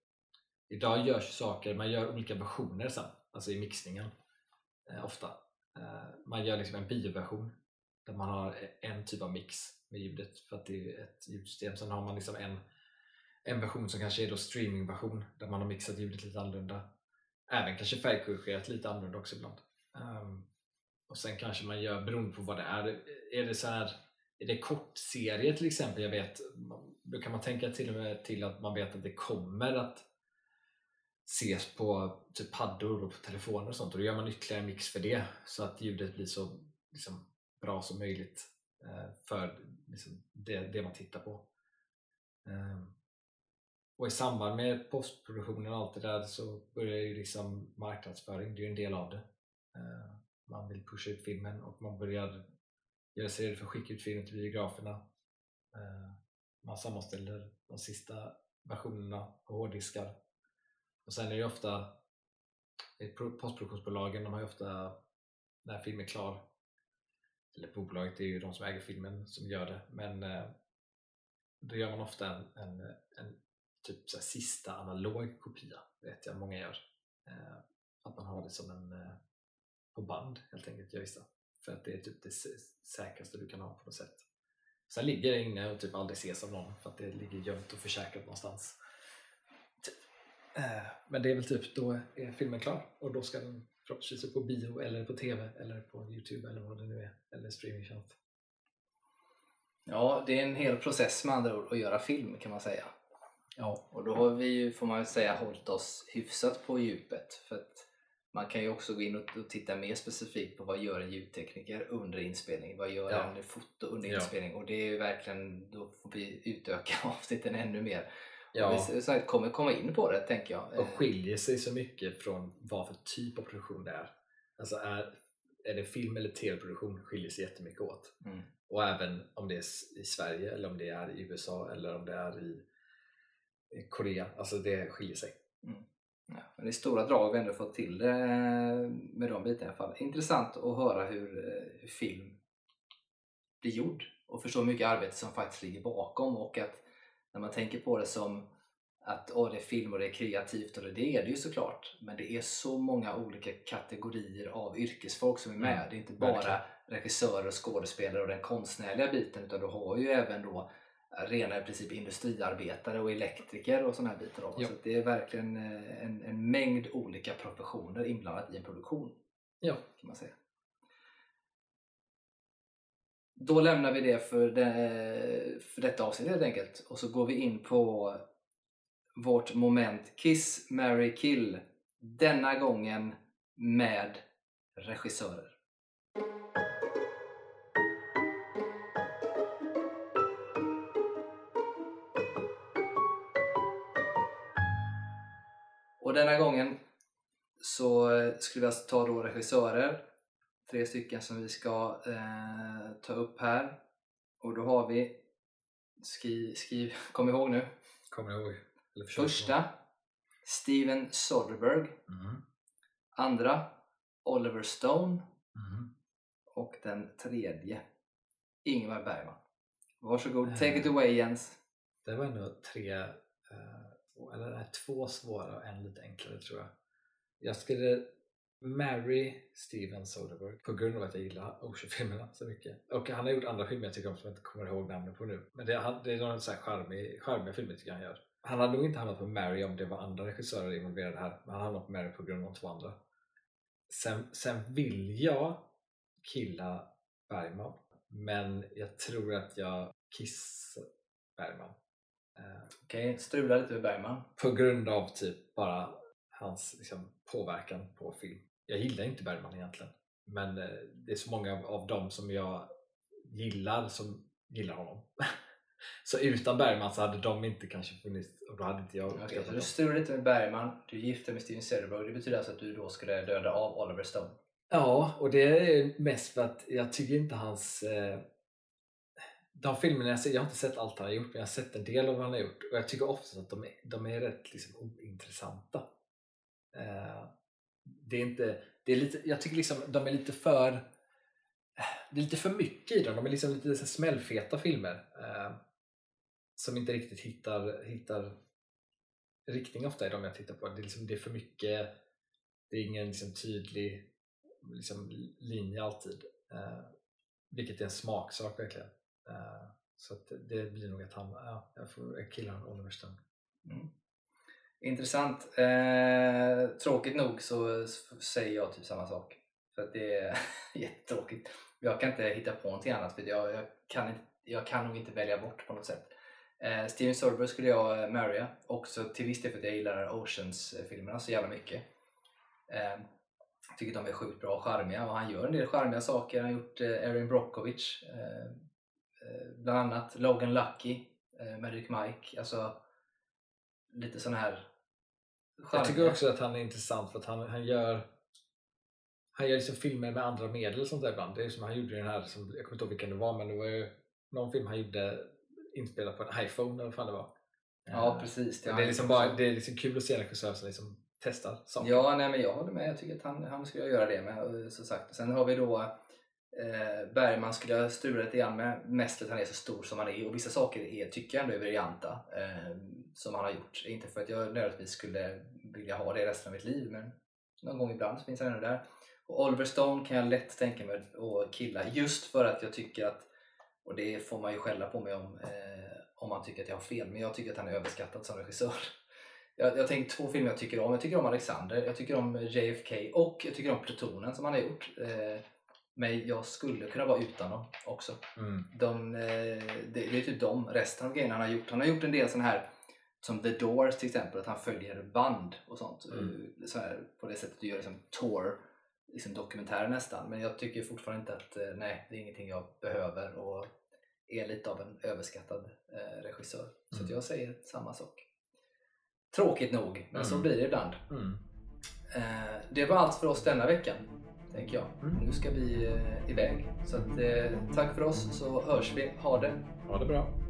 S2: Idag görs saker, man gör olika versioner sen, alltså i mixningen eh, ofta. Eh, man gör liksom en bioversion där man har en typ av mix med ljudet för att det är ett ljudsystem. Sen har man liksom en, en version som kanske är då streamingversion där man har mixat ljudet lite annorlunda. Även kanske färgkorrigerat lite annorlunda också ibland. Um, och sen kanske man gör, beroende på vad det är, är det så här är det kortserier till exempel, jag vet, då kan man tänka till och med till att man vet att det kommer att ses på typ paddor och på telefoner och sånt och då gör man ytterligare en mix för det så att ljudet blir så liksom, bra som möjligt eh, för liksom, det, det, man tittar på. Ehm, och i samband med postproduktionen och allt det där så börjar ju liksom marknadsföring, det är ju en del av det. Ehm, man vill pusha ut filmen och man börjar göra sig redo för att skicka ut filmen till biograferna. Ehm, man sammanställer de sista versionerna på hårddiskar och sen är det ofta postproduktionsbolagen, de har ju ofta när filmen är klar. Eller bolaget det är ju de som äger filmen som gör det. Men eh, då gör man ofta en, en, en typ så sista analog kopia vet jag många gör. Eh, att man har det som en eh, på band helt enkelt jag vissa. För att det är typ det säkraste du kan ha på något sätt. Sen ligger det inne och typ aldrig ses av någon för att det ligger gömt och försäkrat någonstans men det är väl typ, då är filmen klar och då ska den förhoppningsvis upp på bio eller på TV eller på Youtube eller vad det nu är, eller streamingtjänst.
S1: Ja, det är en hel process med andra ord att göra film kan man säga.
S2: Ja.
S1: Och då har vi ju, får man ju säga, hållit oss hyfsat på djupet. För att man kan ju också gå in och, titta mer specifikt på vad gör en ljudtekniker under inspelning? Vad gör
S2: Ja.
S1: en foto under
S2: Ja.
S1: inspelning? Och det är ju verkligen, då får vi utöka (laughs) avsnitten ännu mer.
S2: Ja.
S1: Vi kommer komma in på det tänker jag.
S2: Och skiljer sig så mycket från vad för typ av produktion det är. Alltså är, är det film eller tv-produktion skiljer sig jättemycket åt.
S1: Mm.
S2: Och även om det är i Sverige eller om det är i USA eller om det är i Korea. Alltså det skiljer sig.
S1: Ja, men i stora drag har vi ändå fått till det med de bitarna i alla fall. Intressant att höra hur, eh, hur film blir gjord och förstå hur mycket arbete som faktiskt ligger bakom och att när man tänker på det som att åh, det är film och det är kreativt och det, är det ju såklart men det är så många olika kategorier av yrkesfolk som är med.
S2: Mm,
S1: det är inte bara
S2: verkligen.
S1: regissörer och skådespelare och den konstnärliga biten utan du har ju även då rena i princip industriarbetare och elektriker och sådana här bitar. Då.
S2: Ja.
S1: Så det är verkligen eh, en, en mängd olika professioner inblandat i en produktion
S2: Ja.
S1: kan man säga. Då lämnar vi det för, det, för detta avsnitt helt enkelt och så går vi in på vårt moment Kiss, Mary Kill. Denna gången med regissörer. Och denna gången så skulle vi alltså ta då regissörer. Tre stycken som vi ska eh, ta upp här. Och då har vi, skriv, skriv, (laughs) kom ihåg nu,
S2: jag ihåg?
S1: Första Steven Soderbergh.
S2: Mm.
S1: Andra Oliver Stone.
S2: Mm.
S1: Och den tredje Ingmar Bergman. Varsågod,
S2: Eh.
S1: take it away Jens.
S2: Det var ändå tre, eh, eller nej, två svåra och en lite enklare tror jag. Jag skulle marry Steven Soderbergh på grund av att jag gillar Ocean-filmerna så mycket. Och han har gjort andra filmer jag tycker om som jag inte kommer ihåg namnet på nu. Men det, han, det är några så här charmig, charmiga filmer tycker jag han gör. Han hade nog inte hamnat på Mary om det var andra regissörer involverade här. Men han hamnade på Mary på grund av två andra. Sen, sen vill jag killa Bergman. Men jag tror att jag kissar Bergman. Eh,
S1: Okej, strula lite med Bergman.
S2: på grund av typ bara hans liksom, påverkan på film. Jag gillar inte Bergman egentligen. Men eh, det är så många av, dem som jag gillar som gillar honom. (laughs) så utan Bergman så hade de inte kanske funnits och då hade inte jag
S1: Okej,
S2: uppskattat
S1: så
S2: dem.
S1: du strular lite med Bergman, du gifter med Steven Soderbergh. Det betyder alltså att du då skulle döda av Oliver Stone.
S2: Ja, och det är mest för att jag tycker inte hans... Eh, de filmerna jag ser, jag har inte sett allt han har gjort, men jag har sett en del av vad han har gjort och jag tycker ofta att de är, de är rätt liksom, ointressanta. Eh, det är inte... Det är lite, jag tycker liksom de är lite för... Det är lite för mycket i dem. De är liksom lite så smällfeta filmer. Eh, som inte riktigt hittar, hittar riktning ofta i de jag tittar på. Det är, liksom, det är för mycket. Det är ingen liksom, tydlig liksom, linje alltid. Eh, vilket är en smaksak verkligen. Eh, så att det blir nog att han, ja, jag får killa Oliver Stone.
S1: Mm. Intressant. Eh, tråkigt nog så säger jag typ samma sak. För att det är (laughs) jättetråkigt. Jag kan inte hitta på någonting annat för jag, jag, kan, inte, jag kan nog inte välja bort på något sätt. Eh, Steven Soderbergh skulle jag eh, marrya. Också till viss del för att jag gillar Oceans-filmerna så jävla mycket. Eh, jag tycker de är sjukt bra och charmiga och han gör en del charmiga saker. Han har gjort eh, Erin Brockovich eh, eh bland annat. Logan Lucky, eh, Magic Mike. Alltså lite sån här
S2: Jag tycker också att han är intressant för att han, han gör han gör liksom filmer med andra medel och sånt där ibland. Det är som han gjorde den här, som, jag kommer inte ihåg vilken det var, men det var ju någon film han gjorde inspelad på en iPhone eller vad fan det var.
S1: Ja
S2: Eh,
S1: precis.
S2: det,
S1: har
S2: är liksom bara, det är liksom kul att se en regissör som liksom testar saker.
S1: Ja, nej, men jag håller med. Jag tycker att han, han skulle göra det med. och Som sagt. Sen har vi då eh, Bergman skulle jag strula lite grann med. Mest för att han är så stor som han är och vissa saker är, tycker jag ändå är briljanta eh, som han har gjort. Inte för att jag nödvändigtvis skulle vilja ha det resten av mitt liv men någon gång ibland så finns han ändå där. Och Oliver Stone kan jag lätt tänka mig att killa just för att jag tycker att, och det får man ju skälla på mig om eh, om man tycker att jag har fel, men jag tycker att han är överskattad som regissör. Jag, jag tänker två filmer jag tycker om. Jag tycker om Alexander, jag tycker om JFK och jag tycker om Plutonen som han har gjort. Eh, men jag skulle kunna vara utan dem också.
S2: Mm.
S1: De, eh, det, det är typ de, resten av grejerna han har gjort. Han har gjort en del sådana här som The Doors till exempel, att han följer band och sånt.
S2: Mm.
S1: Eh, Så här, på det sättet du gör liksom tour, liksom dokumentärer nästan. Men jag tycker fortfarande inte att eh, nej, det är ingenting jag behöver och är lite av en överskattad eh, regissör. Så
S2: Mm.
S1: att jag säger samma sak. Tråkigt nog, men så
S2: Mm.
S1: blir det ibland.
S2: Mm.
S1: Eh, det var allt för oss denna veckan, tänker jag.
S2: Mm.
S1: Nu ska vi eh, iväg. Så att, eh, tack för oss, så hörs vi. Ha det!
S2: Ha det bra.